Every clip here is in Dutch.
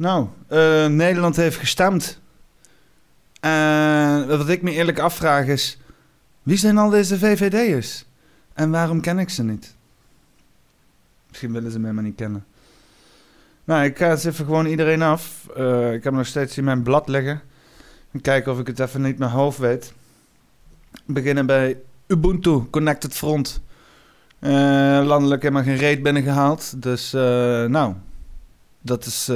Nou, eh, Nederland heeft gestemd. En wat ik me eerlijk afvraag is... Wie zijn al deze VVD'ers? En waarom ken ik ze niet? Misschien willen ze mij maar niet kennen. Nou, ik ga eens even gewoon iedereen af. Eh, ik heb nog steeds in mijn blad liggen. En kijken of ik het even niet mijn hoofd weet. We beginnen bij Ubuntu Connected Front. Eh, landelijk helemaal geen reet binnengehaald. Dus, nou, dat is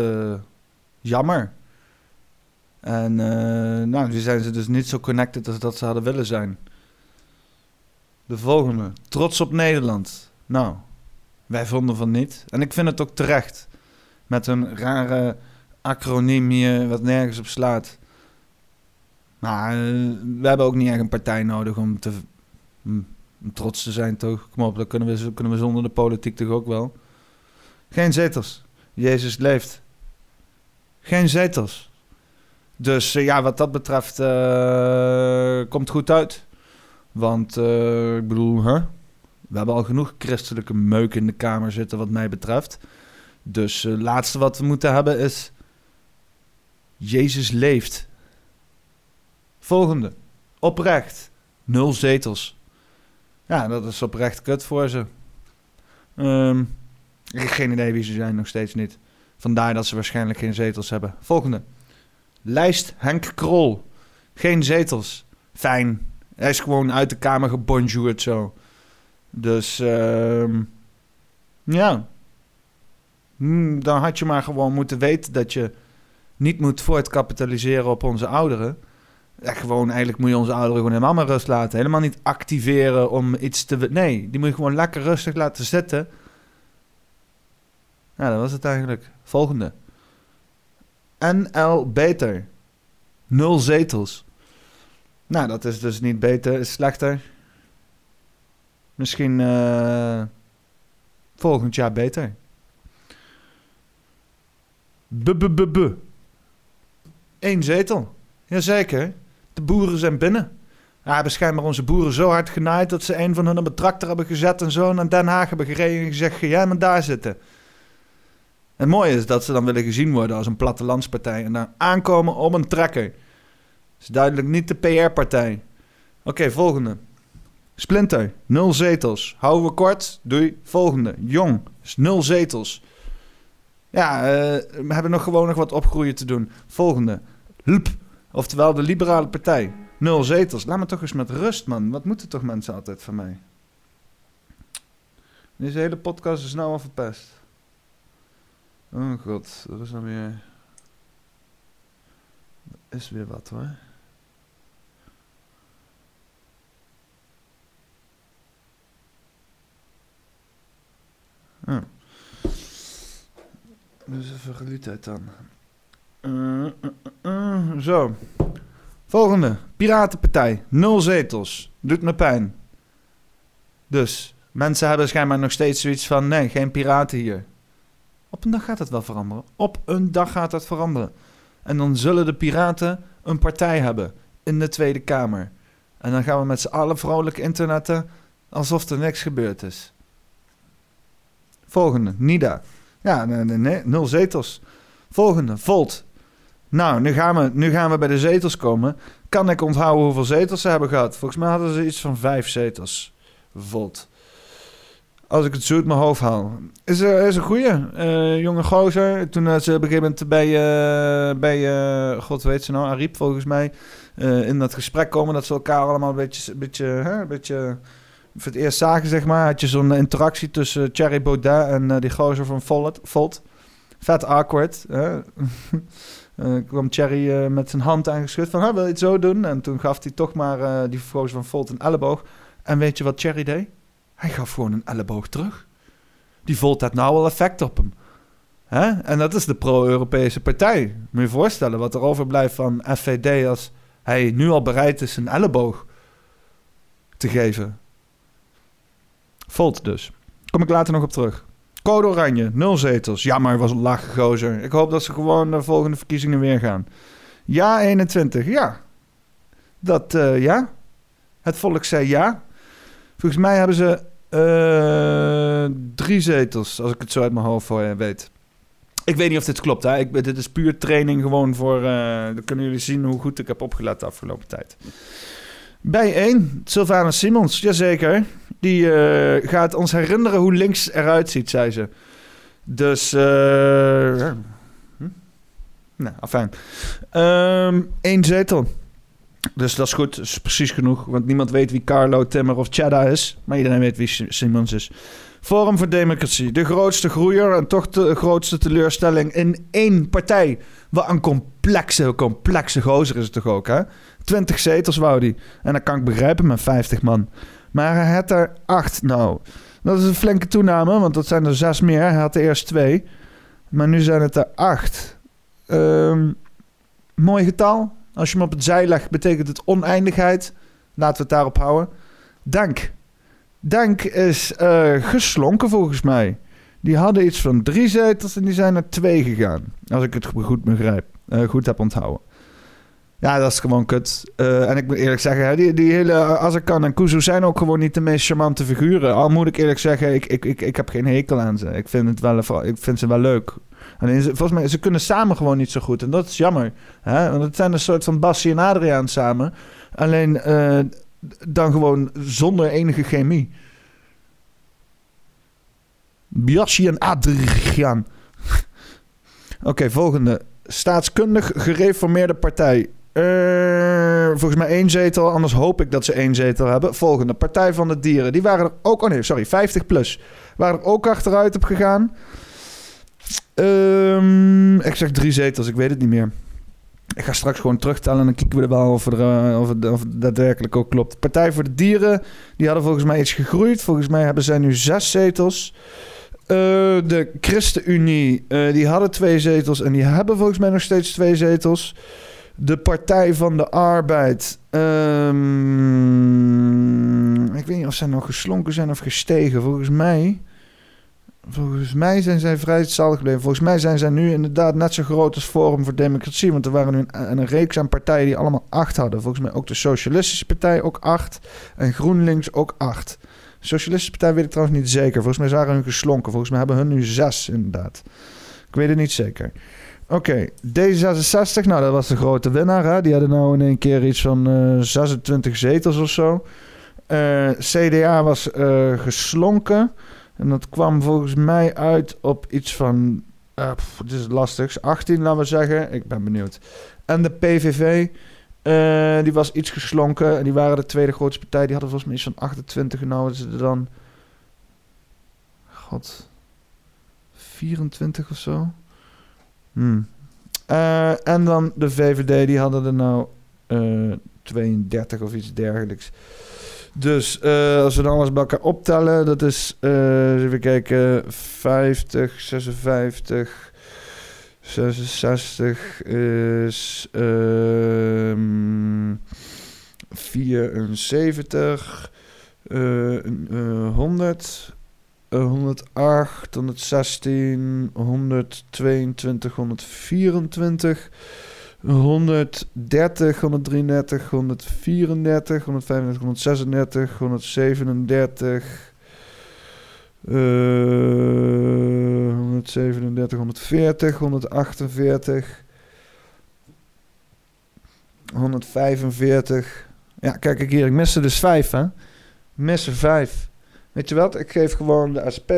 jammer. En, nou, nu zijn ze dus niet zo connected als dat ze hadden willen zijn. De volgende. Trots op Nederland. Nou, wij vonden van niet. En ik vind het ook terecht. Met een rare acroniem hier, wat nergens op slaat. Maar we hebben ook niet echt een partij nodig om te om trots te zijn, toch? Kom op, dat kunnen we, kunnen we zonder de politiek toch ook wel. Geen zetels. Jezus leeft. Geen zetels. Dus uh, ja, wat dat betreft uh, komt goed uit. Want uh, ik bedoel, we hebben al genoeg christelijke meuk in de Kamer zitten, wat mij betreft. Dus het laatste wat we moeten hebben is. Jezus leeft. Volgende. Oprecht. Nul zetels. Ja, dat is oprecht kut voor ze. Um, ik geen idee wie ze zijn, nog steeds niet. Vandaar dat ze waarschijnlijk geen zetels hebben. Volgende. Lijst Henk Krol. Geen zetels. Fijn. Hij is gewoon uit de kamer gebonjourd zo. Dus, um, ja. Hmm, dan had je maar gewoon moeten weten dat je niet moet voortkapitaliseren op onze ouderen. Gewoon, eigenlijk moet je onze ouderen gewoon helemaal maar rust laten. Helemaal niet activeren om iets te... Nee, die moet je gewoon lekker rustig laten zitten. Ja, dat was het eigenlijk. Volgende. NL Beter. Nul zetels. Nou, dat is dus niet beter, is slechter. Misschien uh, volgend jaar beter. B -b -b -b. Eén zetel. Jazeker. De boeren zijn binnen. Ja, hebben schijnbaar onze boeren zo hard genaaid dat ze een van hun op een tractor hebben gezet en zo naar Den Haag hebben gereden en gezegd: ga jij maar daar zitten. Het mooie is dat ze dan willen gezien worden als een plattelandspartij en dan aankomen op een trekker. Is duidelijk niet de PR-partij. Oké, volgende. Splinter, nul zetels. Houden we kort, doei. Volgende. Jong, is nul zetels. Ja, uh, we hebben nog gewoon nog wat opgroeien te doen. Volgende. Hulp, Oftewel de Liberale Partij. Nul zetels. Laat me toch eens met rust, man. Wat moeten toch mensen altijd van mij? Deze hele podcast is nou al verpest. Oh god, er is dan weer... Er is weer wat hoor. Oh. Dus even geluidheid dan. Uh, uh, zo. Volgende. Piratenpartij. Nul zetels. Doet me pijn. Dus mensen hebben schijnbaar nog steeds zoiets van: nee, geen piraten hier. Op een dag gaat het wel veranderen. Op een dag gaat het veranderen. En dan zullen de piraten een partij hebben in de Tweede Kamer. En dan gaan we met z'n allen vrolijk internetten alsof er niks gebeurd is. Volgende, Nida. Ja, nee, nee, nul zetels. Volgende, Volt. Nou, nu gaan, we, nu gaan we bij de zetels komen. Kan ik onthouden hoeveel zetels ze hebben gehad? Volgens mij hadden ze iets van vijf zetels. Volt. Als ik het zo uit mijn hoofd haal. Is, uh, is een goeie. Uh, jonge gozer. Toen uh, ze op een gegeven moment bij, bij god weet ze nou, Ariep volgens mij, in dat gesprek komen. Dat ze elkaar allemaal een beetje, beetje, hè, beetje voor het eerst zagen, zeg maar. Had je zo'n interactie tussen Thierry Baudet en die gozer van Volt. Volt. Vet awkward. Uh, kwam Thierry met zijn hand aangeschud van, wil je het zo doen? En toen gaf hij toch maar die vervolgens van Volt een elleboog. En weet je wat Thierry deed? Hij gaf gewoon een elleboog terug. Die Volt had nou wel effect op hem. En dat is de pro-Europese partij. Moet je voorstellen wat er overblijft van FVD als hij nu al bereid is een elleboog te geven. Volt dus. Kom ik later nog op terug. Code Oranje, nul zetels. Jammer, was een gozer. Ik hoop dat ze gewoon de volgende verkiezingen weer gaan. Ja, 21. Ja. Dat, uh, ja. Het volk zei ja. Volgens mij hebben ze uh, drie zetels, als ik het zo uit mijn hoofd je weet. Ik weet niet of dit klopt. Hè? Ik, dit is puur training gewoon voor... eh, dan kunnen jullie zien hoe goed ik heb opgelet de afgelopen tijd. Bij 1, Sylvana Simons. Jazeker. Die eh, gaat ons herinneren hoe links eruit ziet, zei ze. Dus... eh. Hm? Nou, afijn. Ehm Eén zetel. Dus dat is goed. Dat is precies genoeg. Want niemand weet wie Carlo, Timmer of Chada is. Maar iedereen weet wie Si- Simons is. Forum voor Democratie. De grootste groeier en toch de grootste teleurstelling in één partij. Wat een complexe, complexe gozer is het toch ook, hè? 20 zetels wou die. En dat kan ik begrijpen met 50 man. Maar hij had er 8 nou. Dat is een flinke toename, want dat zijn er 6 meer. Hij had er eerst 2. Maar nu zijn het er 8. Ehm, mooi getal. Als je hem op het zij legt, betekent het oneindigheid. Laten we het daarop houden. Dank. Dank is eh, geslonken volgens mij. Die hadden iets van drie zetels en die zijn naar twee gegaan. Als ik het goed begrijp. eh, goed heb onthouden. Ja, dat is gewoon kut. Eh, en ik moet eerlijk zeggen, die, die hele Azarkan en Kuzu zijn ook gewoon niet de meest charmante figuren. Al moet ik eerlijk zeggen, ik, ik, ik, ik heb geen hekel aan ze. Ik vind, het wel, ik vind ze wel leuk. Alleen, ze, volgens mij, ze kunnen samen gewoon niet zo goed. En dat is jammer. Hè? Want het zijn een soort van Bassie en Adriaan samen. Alleen eh, dan gewoon zonder enige chemie. Bassie en Adriaan. Oké, volgende. Staatskundig gereformeerde partij. Eh, volgens mij één zetel, anders hoop ik dat ze één zetel hebben. Volgende, Partij van de Dieren. Die waren er ook, oh nee, sorry, 50 plus. Waren er ook achteruit op gegaan. Ehm, ik zeg drie zetels, ik weet het niet meer. Ik ga straks gewoon terugtellen en dan kijken we er wel of, er, eh, of, het, of daadwerkelijk ook klopt. Partij voor de Dieren, die hadden volgens mij iets gegroeid. Volgens mij hebben zij nu zes zetels. Eh, de ChristenUnie, eh, die hadden twee zetels en die hebben volgens mij nog steeds twee zetels. De Partij van de Arbeid. ehm, ik weet niet of zij nog geslonken zijn of gestegen. Volgens mij. Volgens mij zijn zij vrij hetzelfde gebleven. Volgens mij zijn zij nu inderdaad net zo groot als Forum voor Democratie. Want er waren nu een, een reeks aan partijen die allemaal acht hadden. Volgens mij ook de Socialistische Partij ook acht. En GroenLinks ook acht. Socialistische Partij weet ik trouwens niet zeker. Volgens mij waren hun geslonken. Volgens mij hebben hun nu zes inderdaad. Ik weet het niet zeker. Oké, D66, nou dat was de grote winnaar. Hè? Die hadden nou in één keer iets van eh 26 zetels of zo. Eh, CDA was eh, geslonken. En dat kwam volgens mij uit op iets van... eh pff, dit is lastig. 18, laten we zeggen. Ik ben benieuwd. En de PVV, eh, die was iets geslonken. En die waren de tweede grootste partij. Die hadden volgens mij iets van 28. En nou zitten er dan... God... 24 of zo. Hmm. Eh, en dan de VVD, die hadden er nou eh 32 of iets dergelijks. Dus eh, als we dan alles bij elkaar optellen, dat is, eens even kijken, 50, 56, 66 is ehm 74, eh, eh, 100, eh, 108, 116, 122, 124, 130, 133, 134, 135, 136, 137, eh 137, 140, 148, 145. Ja, kijk ik hier, ik mis er dus vijf, hè? Ik mis er vijf. Weet je wat? Ik geef gewoon de SP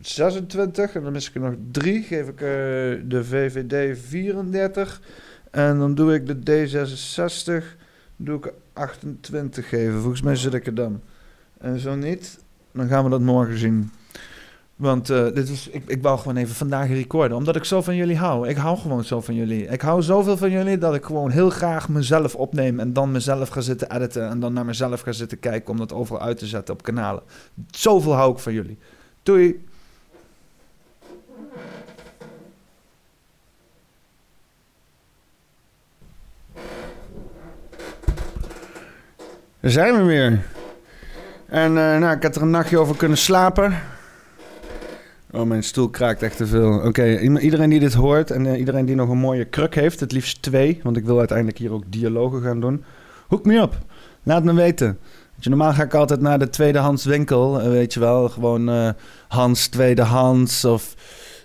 26 en dan mis ik er nog drie. Geef ik eh, de VVD 34 en dan doe ik de D66 doe ik er 28 geven. Volgens mij zit ik er dan. En zo niet, dan gaan we dat morgen zien. Want eh, dit is, ik, ik wou gewoon even vandaag recorden, omdat ik zo van jullie hou. Ik hou gewoon zo van jullie. Ik hou zoveel van jullie dat ik gewoon heel graag mezelf opneem en dan mezelf ga zitten editen en dan naar mezelf ga zitten kijken om dat overal uit te zetten op kanalen. Zoveel hou ik van jullie. Doei! Daar zijn we weer. En eh, nou, ik heb er een nachtje over kunnen slapen. Oh, mijn stoel kraakt echt te veel. Oké, iedereen die dit hoort en eh, iedereen die nog een mooie kruk heeft, het liefst twee, want ik wil uiteindelijk hier ook dialogen gaan doen. Hoek me op. Laat me weten. Je, normaal ga ik altijd naar de tweedehands winkel, eh, weet je wel. Gewoon Hans Tweedehands of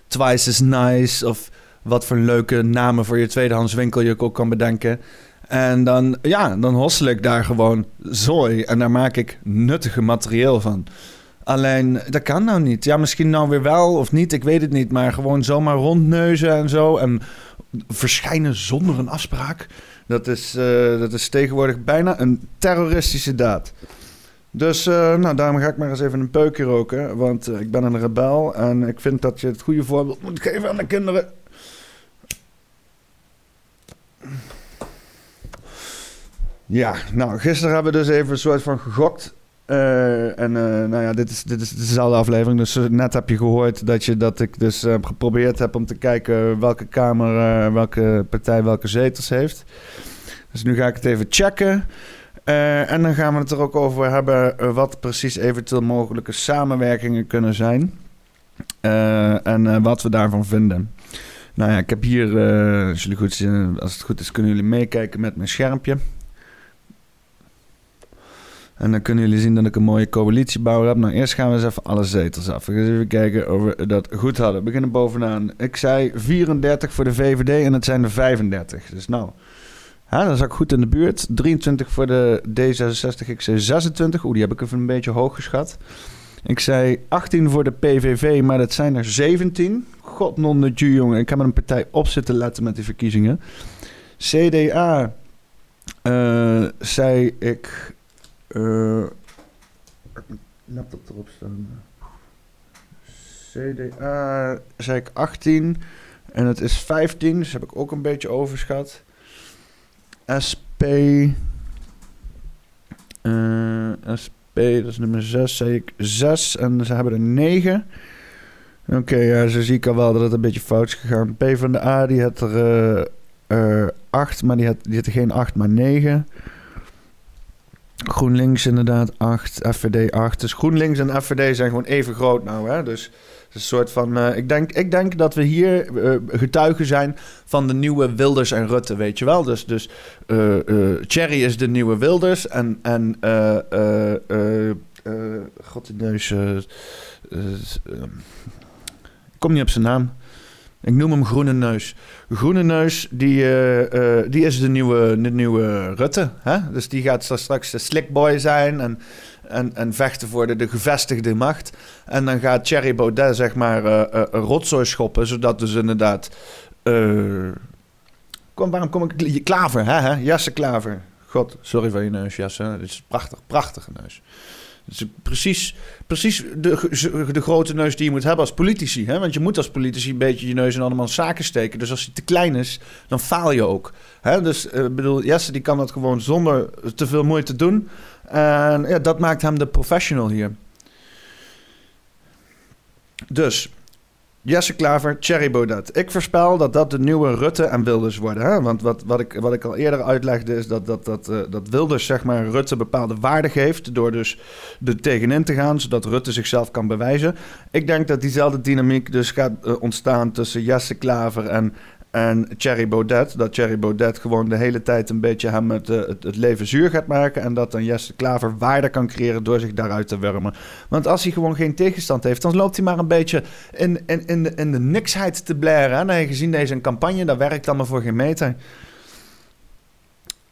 Twice as Nice of wat voor leuke namen voor je tweedehands winkel je ook kan bedenken. En dan, ja, dan hossel ik daar gewoon zooi en daar maak ik nuttige materieel van. Alleen, dat kan nou niet. Ja, misschien nou weer wel of niet, ik weet het niet. Maar gewoon zomaar rondneuzen en zo. En verschijnen zonder een afspraak. Dat is, eh, dat is tegenwoordig bijna een terroristische daad. Dus uh, nou, daarom ga ik maar eens even een peukje roken. Want uh, ik ben een rebel en ik vind dat je het goede voorbeeld moet geven aan de kinderen. Ja, nou, gisteren hebben we dus even een soort van gegokt. Uh, en uh, nou ja, dit is, dit is dezelfde aflevering. Dus net heb je gehoord dat, je, dat ik dus geprobeerd heb om te kijken welke kamer, welke partij welke zetels heeft. Dus nu ga ik het even checken. en dan gaan we het er ook over hebben wat precies eventueel mogelijke samenwerkingen kunnen zijn. en wat we daarvan vinden. Nou ja, ik heb hier, jullie goed, als het goed is, kunnen jullie meekijken met mijn schermpje. En dan kunnen jullie zien dat ik een mooie coalitiebouwer heb. Nou, eerst gaan we eens even alle zetels af. We gaan even kijken of we dat goed hadden. We beginnen bovenaan. Ik zei 34 voor de VVD en het zijn er 35. Dus nou, hè, dan zat ik goed in de buurt. 23 voor de D66, ik zei 26. Oeh, die heb ik even een beetje hoog geschat. Ik zei 18 voor de PVV, maar dat zijn er 17. God non de jongen. Ik heb er een partij op zitten letten met die verkiezingen. CDA uh, zei ik uh, laptop erop staan. CDA zei ik 18 en het is 15, dus heb ik ook een beetje overschat. SP. Uh, eh, SP, dat is nummer 6, zei ik 6 en ze hebben er 9. Oké, ja, zo zie ik al wel dat het een beetje fout is gegaan. P van de A, die had er uh, 8, maar die had, die had er geen 8, maar 9. GroenLinks inderdaad 8, FVD 8. Dus GroenLinks en FVD zijn gewoon even groot nou. Hè? Dus een soort van. Uh, ik, denk, ik denk dat we hier uh, getuigen zijn van de nieuwe Wilders en Rutte, weet je wel. Dus, dus uh, Thierry is de nieuwe Wilders en. en God de neus. kom niet op zijn naam. Ik noem hem Groene Neus. Groene Neus, die, uh, uh, die is de nieuwe, de nieuwe Rutte. Hè? Dus die gaat straks de slickboy zijn en, en, en vechten voor de, de gevestigde macht. En dan gaat Thierry Baudet, zeg maar, uh, rotzooi schoppen, zodat dus inderdaad... Kom, waarom kom ik... Klaver, hè, hè? Klaver. God, sorry voor je neus. Het is prachtig, prachtige neus. Precies, precies de, de grote neus die je moet hebben als politici. Hè? Want je moet als politici een beetje je neus in allemaal zaken steken. Dus als hij te klein is, dan faal je ook. Hè? Dus ik uh, bedoel, Jesse die kan dat gewoon zonder te veel moeite doen. En ja, dat maakt hem de professional hier. Dus Jesse Klaver, Thierry Baudet. Ik voorspel dat dat de nieuwe Rutte en Wilders worden. Hè? Want wat, wat, ik, wat ik al eerder uitlegde is dat, dat, dat, uh, dat Wilders zeg maar, Rutte bepaalde waarde geeft... door dus er tegenin te gaan, zodat Rutte zichzelf kan bewijzen. Ik denk dat diezelfde dynamiek dus gaat uh, ontstaan tussen Jesse Klaver en, en Thierry Baudet. Dat Thierry Baudet gewoon de hele tijd een beetje hem het, uh, het, het, leven zuur gaat maken. En dat dan Jesse Klaver waarde kan creëren door zich daaruit te wurmen. Want als hij gewoon geen tegenstand heeft, dan loopt hij maar een beetje in, in, de, de niksheid te blaren. Nee, gezien deze campagne, dat werkt allemaal voor geen meter.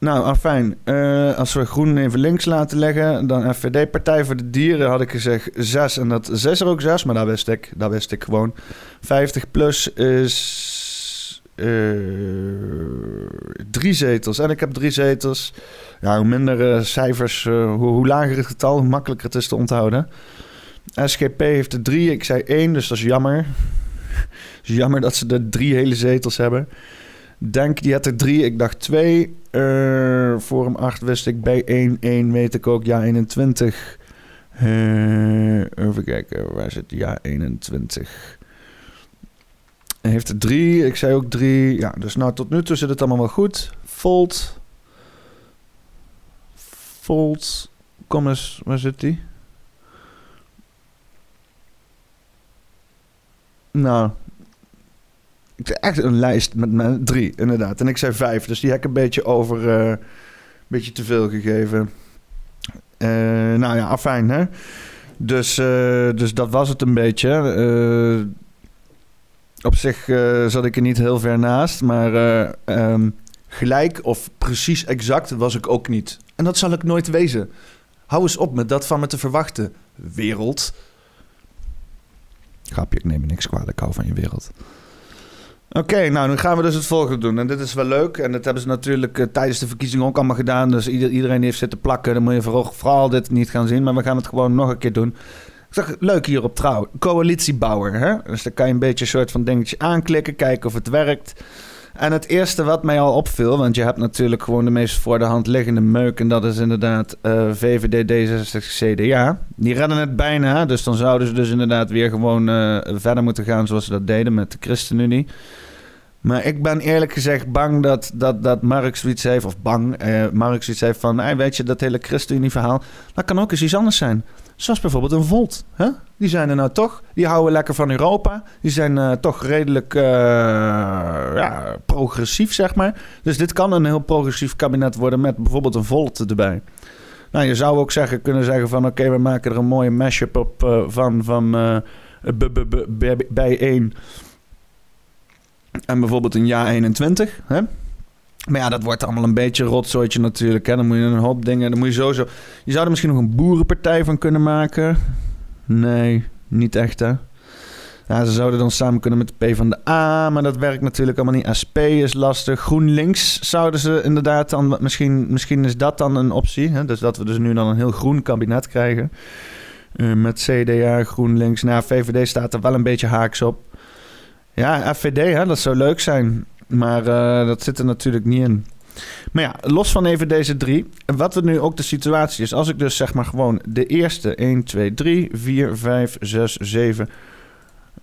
Nou, afijn. Uh, als we groen even links laten leggen, dan FVD, Partij voor de Dieren, had ik gezegd 6. En dat 6 er ook 6, maar dat wist ik. Dat wist ik gewoon. 50 plus is drie zetels. En ik heb drie zetels. Ja, hoe minder uh, cijfers, uh, hoe, hoe, lager het getal, hoe makkelijker het is te onthouden. SGP heeft er drie, ik zei één, dus dat is jammer. Het is jammer dat ze er drie hele zetels hebben. Denk, die had er drie, ik dacht twee. Forum 8 wist ik, bij 1, 1 weet ik ook, ja 21. even kijken, waar zit ja 21? Heeft er drie. Ik zei ook drie. Ja, dus nou tot nu toe zit het allemaal wel goed. Volt. Volt. Kom eens, waar zit die? Nou, echt een lijst met, met drie, inderdaad. En ik zei vijf, dus die heb ik een beetje over, uh, een beetje te veel gegeven. Uh, nou ja, afijn, hè. Dus, uh, dus dat was het een beetje. Op zich uh, zat ik er niet heel ver naast, maar uh, um, gelijk of precies exact was ik ook niet. En dat zal ik nooit wezen. Hou eens op met dat van me te verwachten, wereld. Grapje, ik neem er niks kwalijk, hou van je wereld. Oké, nou, nu gaan we dus het volgende doen. En dit is wel leuk. En dat hebben ze natuurlijk uh, tijdens de verkiezingen ook allemaal gedaan. Dus ieder, iedereen heeft zitten plakken. Dan moet je vooral, vooral dit niet gaan zien. Maar we gaan het gewoon nog een keer doen. Zag leuk hier op trouw. Coalitiebouwer. Hè? Dus dan kan je een beetje een soort van dingetje aanklikken. Kijken of het werkt. En het eerste wat mij al opviel, want je hebt natuurlijk gewoon de meest voor de hand liggende meuk. En dat is inderdaad uh, VVD, D66, CDA. Die redden het bijna. Dus dan zouden ze dus inderdaad weer gewoon uh, verder moeten gaan zoals ze dat deden met de ChristenUnie. Maar ik ben eerlijk gezegd bang dat, dat, dat Mark zoiets heeft, of bang, uh, Mark zoiets heeft van, hey, weet je, dat hele ChristenUnie-verhaal, dat kan ook eens iets anders zijn. Zoals bijvoorbeeld een Volt. Hè? Die zijn er nou toch. Die houden lekker van Europa. Die zijn uh, toch redelijk uh, ja, progressief, zeg maar. Dus dit kan een heel progressief kabinet worden met bijvoorbeeld een Volt erbij. Nou, je zou ook zeggen, kunnen zeggen van... oké, we maken er een mooie mashup op uh, van, van bij één... En bijvoorbeeld een jaar 21, hè? Maar ja, dat wordt allemaal een beetje een rotzooitje natuurlijk. Hè? Dan moet je een hoop dingen. Dan moet je sowieso. Je zou er misschien nog een boerenpartij van kunnen maken. Nee, niet echt hè. Ja, ze zouden dan samen kunnen met de P van de A, maar dat werkt natuurlijk allemaal niet. SP is lastig. GroenLinks zouden ze inderdaad dan. Misschien, misschien is dat dan een optie. Hè? Dus dat we dus nu dan een heel groen kabinet krijgen. Uh, met CDA, GroenLinks. Nou, VVD staat er wel een beetje haaks op. Ja, FVD, hè, dat zou leuk zijn. Maar uh, dat zit er natuurlijk niet in. Maar ja, los van even deze drie. Wat we nu ook de situatie is. Als ik dus zeg maar gewoon de eerste 1, 2, 3, 4, 5, 6, 7,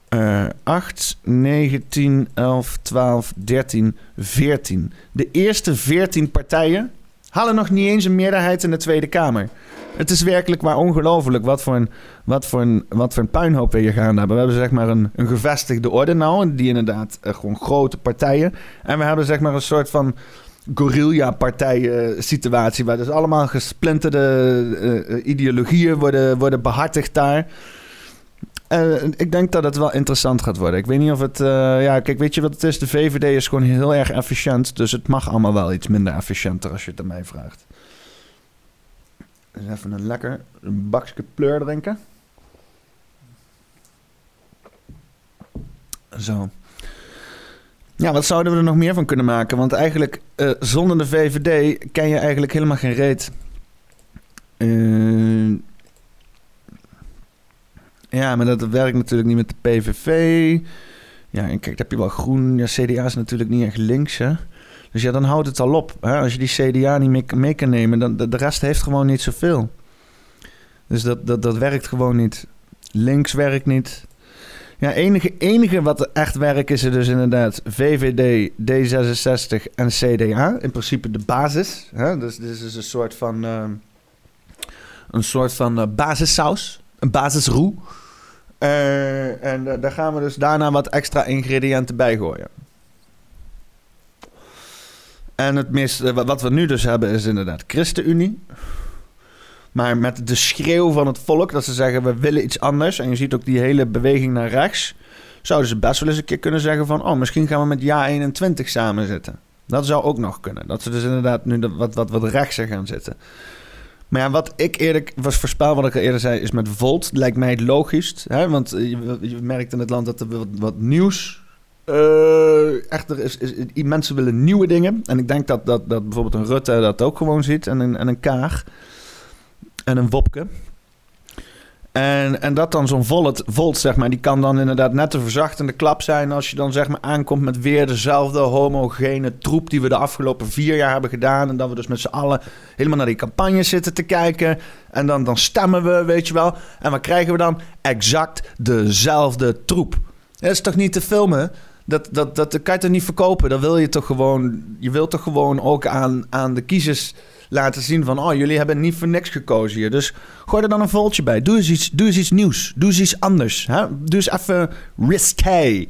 uh, 8, 9, 10, 11, 12, 13, 14. De eerste 14 partijen halen nog niet eens een meerderheid in de Tweede Kamer. Het is werkelijk maar ongelooflijk wat voor een, wat voor een, wat voor een puinhoop we hier gaan hebben. We hebben zeg maar een, een gevestigde orde nou, die inderdaad uh, gewoon grote partijen. En we hebben zeg maar een soort van guerrilla-partij situatie. Waar dus allemaal gesplinterde uh, ideologieën worden, worden behartigd daar. Uh, ik denk dat het wel interessant gaat worden. Ik weet niet of het. Uh, ja, kijk, weet je wat het is? De VVD is gewoon heel erg efficiënt. Dus het mag allemaal wel iets minder efficiënter als je het aan mij vraagt. Even een lekker een bakje pleur drinken. Zo. Ja, wat zouden we er nog meer van kunnen maken? Want eigenlijk, uh, zonder de VVD ken je eigenlijk helemaal geen reet. Uh, ja, maar dat werkt natuurlijk niet met de PVV. Ja, en kijk, dan heb je wel groen. Ja, CDA is natuurlijk niet echt links, hè. Dus ja, dan houdt het al op. Hè? Als je die CDA niet mee, kan nemen, dan de, de rest heeft gewoon niet zoveel. Dus dat, dat, dat werkt gewoon niet. Links werkt niet. Ja, enige, enige wat echt werkt is er dus inderdaad VVD, D66 en CDA. In principe de basis. Hè? Dus dit is een soort van... Uh, een soort van uh, basissaus. Een basisroe. Uh, en daar gaan we dus daarna wat extra ingrediënten bij gooien. En het meest, eh, wat we nu dus hebben is inderdaad ChristenUnie. Maar met de schreeuw van het volk dat ze zeggen we willen iets anders. En je ziet ook die hele beweging naar rechts. Zouden ze best wel eens een keer kunnen zeggen van... oh, misschien gaan we met Ja 21 samen zitten. Dat zou ook nog kunnen. Dat ze dus inderdaad nu wat, wat, wat rechtser gaan zitten. Maar ja, wat ik eerlijk was voorspel, wat ik al eerder zei, is met Volt. Lijkt mij het logisch. Hè? Want je, je merkt in het land dat er wat, nieuws uh, is, is, mensen willen nieuwe dingen. En ik denk dat, dat, dat bijvoorbeeld een Rutte dat ook gewoon ziet. En een, en een Kaag. En een Wopke. En, en dat dan zo'n volt, volt, zeg maar, die kan dan inderdaad net een verzachtende klap zijn als je dan zeg maar aankomt met weer dezelfde homogene troep die we de afgelopen vier jaar hebben gedaan. En dat we dus met z'n allen helemaal naar die campagne zitten te kijken. En dan, dan stemmen we, weet je wel. En wat krijgen we dan? Exact dezelfde troep. Dat is toch niet te filmen? Dat, dat, dat, kan je toch niet verkopen? Dan wil je toch gewoon... Je wilt toch gewoon ook aan, aan de kiezers laten zien van... oh, jullie hebben niet voor niks gekozen hier. Dus gooi er dan een voltje bij. Doe eens iets, doe eens iets nieuws. Doe eens iets anders. Hè? Doe eens even risqué.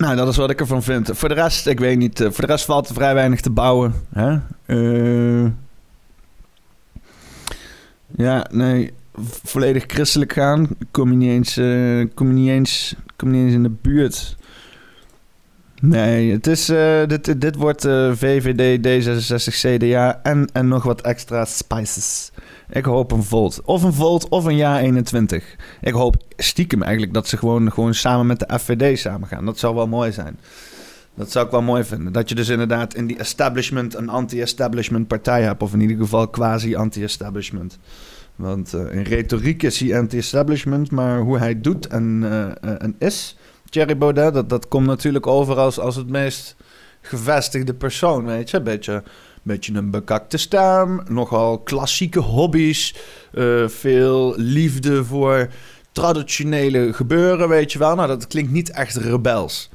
Nou, dat is wat ik ervan vind. Voor de rest, ik weet niet. Eh, voor de rest valt vrij weinig te bouwen. Hè? Uh, ja, nee. volledig christelijk gaan. Kom je niet eens, eh, kom je niet eens, kom je niet eens in de buurt. Nee, het is, eh, dit, dit wordt eh, VVD, D66, CDA en, en nog wat extra spices. Ik hoop een Volt. Of een Volt of een Ja 21. Ik hoop stiekem eigenlijk dat ze gewoon, gewoon samen met de FVD samen gaan. Dat zou wel mooi zijn. Dat zou ik wel mooi vinden. Dat je dus inderdaad in die establishment een anti-establishment partij hebt. Of in ieder geval quasi anti-establishment. Want uh, in retoriek is hij anti-establishment, maar hoe hij doet en, uh, en is, Thierry Baudet, dat, dat komt natuurlijk over als, als het meest gevestigde persoon, weet je. Een beetje, beetje een bekakte stem, nogal klassieke hobby's, uh, veel liefde voor traditionele gebeuren, weet je wel. Nou, dat klinkt niet echt rebels.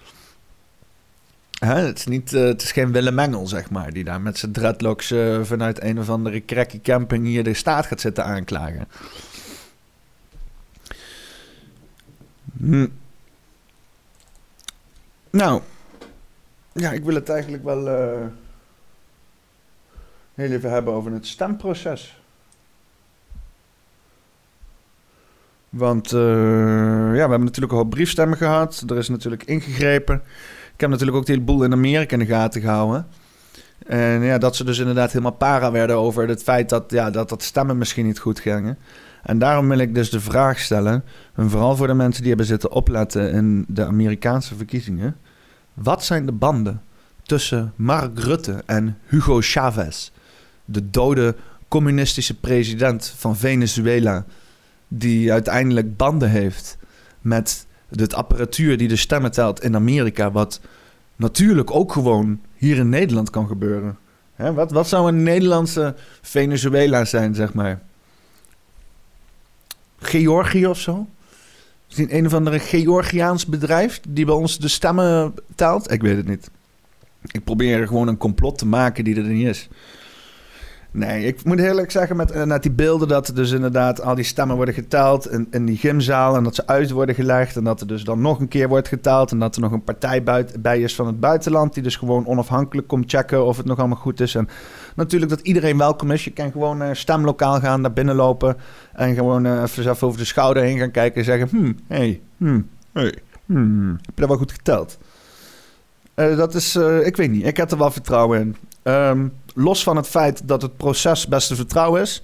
Hè? Het, is niet, uh, het is geen Willem Engel, zeg maar, die daar met zijn dreadlocks uh, vanuit een of andere cracky camping hier de staat gaat zitten aanklagen. Hm. Nou, ja, ik wil het eigenlijk wel uh, heel even hebben over het stemproces. Want uh, ja, we hebben natuurlijk al briefstemmen gehad. Er is natuurlijk ingegrepen. Ik heb natuurlijk ook hele boel in Amerika in de gaten gehouden. En ja, dat ze dus inderdaad helemaal para werden over het feit dat, ja, dat dat stemmen misschien niet goed gingen. En daarom wil ik dus de vraag stellen, en vooral voor de mensen die hebben zitten opletten in de Amerikaanse verkiezingen. Wat zijn de banden tussen Mark Rutte en Hugo Chavez, de dode communistische president van Venezuela, die uiteindelijk banden heeft met de apparatuur die de stemmen telt in Amerika, wat natuurlijk ook gewoon hier in Nederland kan gebeuren. Hè, wat, wat zou een Nederlandse Venezuela zijn, zeg maar? Georgië of zo? Misschien een of andere Georgiaans bedrijf die bij ons de stemmen telt? Ik weet het niet. Ik probeer gewoon een complot te maken die er niet is. Nee, ik moet eerlijk zeggen, met, met die beelden dat dus inderdaad al die stemmen worden geteld in, in die gymzaal en dat ze uit worden gelegd en dat er dus dan nog een keer wordt geteld en dat er nog een partij bij is van het buitenland die dus gewoon onafhankelijk komt checken of het nog allemaal goed is. En natuurlijk dat iedereen welkom is. Je kan gewoon naar stemlokaal gaan, naar binnen lopen en gewoon uh, even zelf over de schouder heen gaan kijken en zeggen, hmm, hey, hmm, hey, hmm, heb je dat wel goed geteld? Uh, dat is, ik weet niet, ik heb er wel vertrouwen in. Um, los van het feit dat het proces best te vertrouwen is,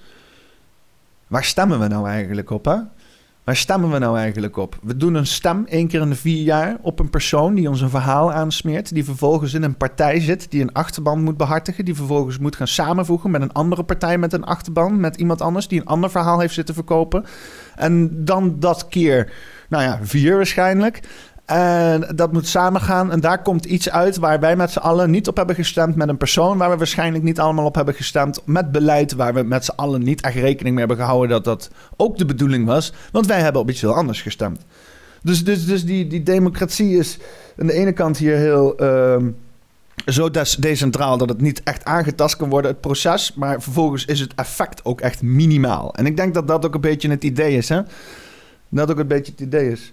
waar stemmen we nou eigenlijk op? Hè? Waar stemmen we nou eigenlijk op? We doen een stem één keer in de vier jaar op een persoon die ons een verhaal aansmeert, die vervolgens in een partij zit, die een achterban moet behartigen, die vervolgens moet gaan samenvoegen met een andere partij met een achterban, met iemand anders die een ander verhaal heeft zitten verkopen. En dan dat keer, nou ja, vier waarschijnlijk. En dat moet samengaan. En daar komt iets uit waar wij met z'n allen niet op hebben gestemd. Met een persoon waar we waarschijnlijk niet allemaal op hebben gestemd. Met beleid waar we met z'n allen niet echt rekening mee hebben gehouden dat dat ook de bedoeling was. Want wij hebben op iets heel anders gestemd. Dus, dus, dus die, die democratie is aan de ene kant hier heel. Uh, zo des decentraal dat het niet echt aangetast kan worden, het proces. Maar vervolgens is het effect ook echt minimaal. En ik denk dat dat ook een beetje het idee is. Hè? Dat ook een beetje het idee is.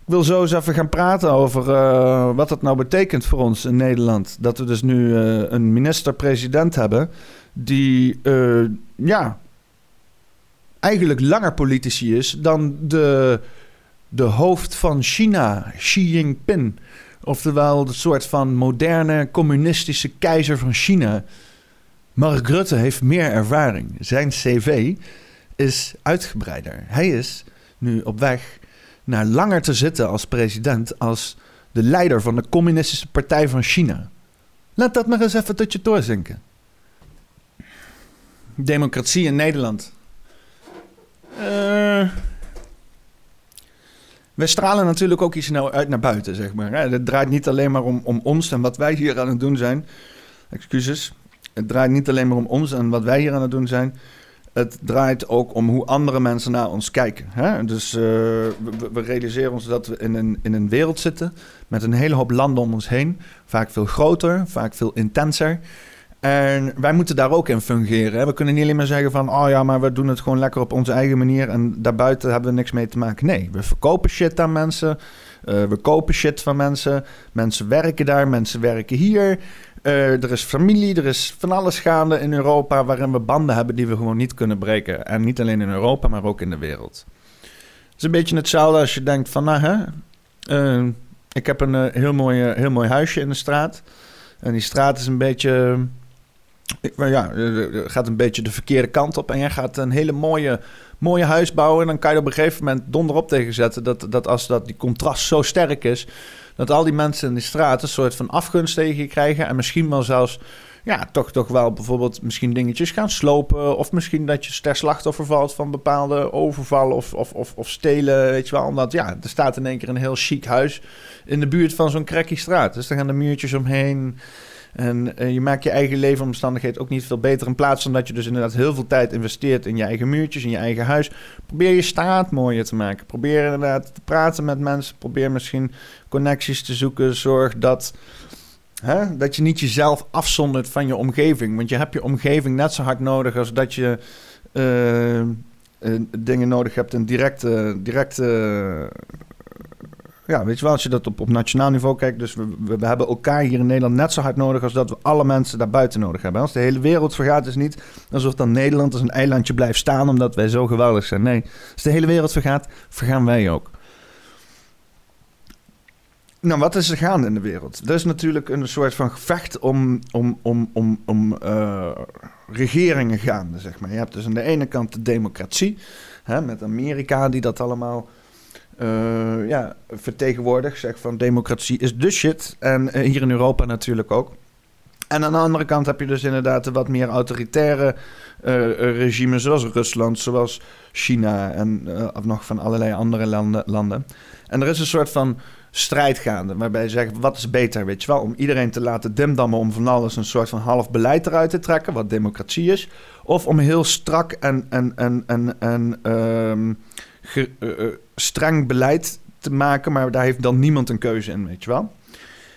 Ik wil zo eens even gaan praten over uh, wat dat nou betekent voor ons in Nederland. Dat we dus nu uh, een minister-president hebben die, uh, ja, eigenlijk langer politici is dan de, de hoofd van China, Xi Jinping. Oftewel de soort van moderne communistische keizer van China. Mark Rutte heeft meer ervaring. Zijn cv is uitgebreider. Hij is nu op weg naar langer te zitten als president als de leider van de Communistische Partij van China. Laat dat maar eens even tot je doorzinken. Democratie in Nederland. Uh, we stralen natuurlijk ook iets nou uit naar buiten, zeg maar. Het draait niet alleen maar om, om ons en wat wij hier aan het doen zijn. Excuses. Het draait niet alleen maar om ons en wat wij hier aan het doen zijn het draait ook om hoe andere mensen naar ons kijken. Hè? Dus uh, we, realiseren ons dat we in een, in een wereld zitten met een hele hoop landen om ons heen. Vaak veel groter, vaak veel intenser. En wij moeten daar ook in fungeren. Hè? We kunnen niet alleen maar zeggen van... oh ja, maar we doen het gewoon lekker op onze eigen manier... en daarbuiten hebben we niks mee te maken. Nee, we verkopen shit aan mensen... Uh, we kopen shit van mensen. Mensen werken daar, mensen werken hier. Uh, er is familie, er is van alles gaande in Europa waarin we banden hebben die we gewoon niet kunnen breken. En niet alleen in Europa, maar ook in de wereld. Het is een beetje hetzelfde als je denkt van, nou hè, uh, ik heb een uh, heel, mooi, heel mooi huisje in de straat. En die straat is een beetje, ja, gaat een beetje de verkeerde kant op. En jij gaat een hele mooie, mooie huis bouwen. En dan kan je op een gegeven moment donderop tegen zetten dat, dat als dat die contrast zo sterk is dat al die mensen in de straat een soort van afgunst tegen je krijgen. En misschien wel zelfs, ja, toch, toch wel bijvoorbeeld misschien dingetjes gaan slopen. Of misschien dat je ter slachtoffer valt van bepaalde overvallen of, of, of, of stelen, weet je wel. Omdat, ja, er staat in één keer een heel chic huis in de buurt van zo'n cracky straat. Dus daar gaan de muurtjes omheen. En uh, je maakt je eigen leefomstandigheid ook niet veel beter. In plaats van dat je dus inderdaad heel veel tijd investeert in je eigen muurtjes, in je eigen huis. Probeer je straat mooier te maken. Probeer inderdaad te praten met mensen. Probeer misschien connecties te zoeken. Zorg dat, hè, dat je niet jezelf afzondert van je omgeving. Want je hebt je omgeving net zo hard nodig als dat je uh, uh, dingen nodig hebt in directe, directe ja, weet je wel, als je dat op, op nationaal niveau kijkt. Dus we, we, hebben elkaar hier in Nederland net zo hard nodig als dat we alle mensen daarbuiten nodig hebben. Als de hele wereld vergaat, is niet alsof dan Nederland als een eilandje blijft staan omdat wij zo geweldig zijn. Nee, als de hele wereld vergaat, vergaan wij ook. Nou, wat is er gaande in de wereld? Er is natuurlijk een soort van gevecht om, om, om, om, om uh, regeringen gaande, zeg maar. Je hebt dus aan de ene kant de democratie, hè, met Amerika die dat allemaal uh, ja, vertegenwoordigt. Zeg van democratie is de shit. En uh, hier in Europa natuurlijk ook. En aan de andere kant heb je dus inderdaad de wat meer autoritaire uh, regimes, zoals Rusland, zoals China en of nog van allerlei andere landen, landen. En er is een soort van strijd gaande, waarbij je zegt, wat is beter, weet je wel? Om iedereen te laten dimdammen om van alles een soort van half beleid eruit te trekken, wat democratie is. Of om heel strak en, en, en, en, en um, ge, uh, streng beleid te maken, maar daar heeft dan niemand een keuze in, weet je wel.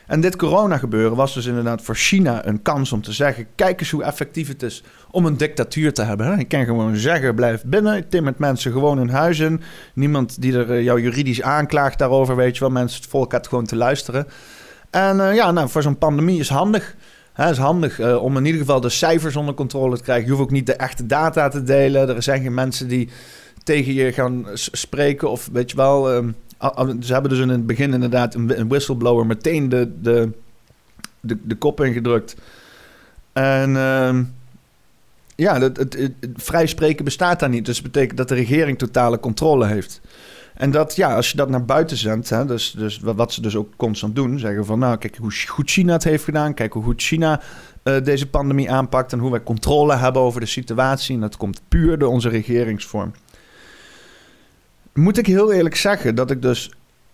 En dit corona gebeuren was dus inderdaad voor China een kans om te zeggen: kijk eens hoe effectief het is om een dictatuur te hebben. Ik kan gewoon zeggen: blijf binnen, timmert mensen gewoon in huis in. Niemand die er jou juridisch aanklaagt daarover, weet je wel. Mensen, het volk had gewoon te luisteren. En ja, nou, voor zo'n pandemie is handig. Het is handig om in ieder geval de cijfers onder controle te krijgen. Je hoeft ook niet de echte data te delen. Er zijn geen mensen die tegen je gaan spreken. Of weet je wel, um, ze hebben dus in het begin inderdaad een, whistleblower meteen de, de, de, de kop ingedrukt. En uh, ja, het, vrij spreken bestaat daar niet. Dus dat betekent dat de regering totale controle heeft. En dat, ja, als je dat naar buiten zendt, hè, dus, dus wat ze dus ook constant doen, zeggen van, nou, kijk hoe goed China het heeft gedaan, kijk hoe goed China uh, deze pandemie aanpakt en hoe wij controle hebben over de situatie. En dat komt puur door onze regeringsvorm moet ik heel eerlijk zeggen dat ik dus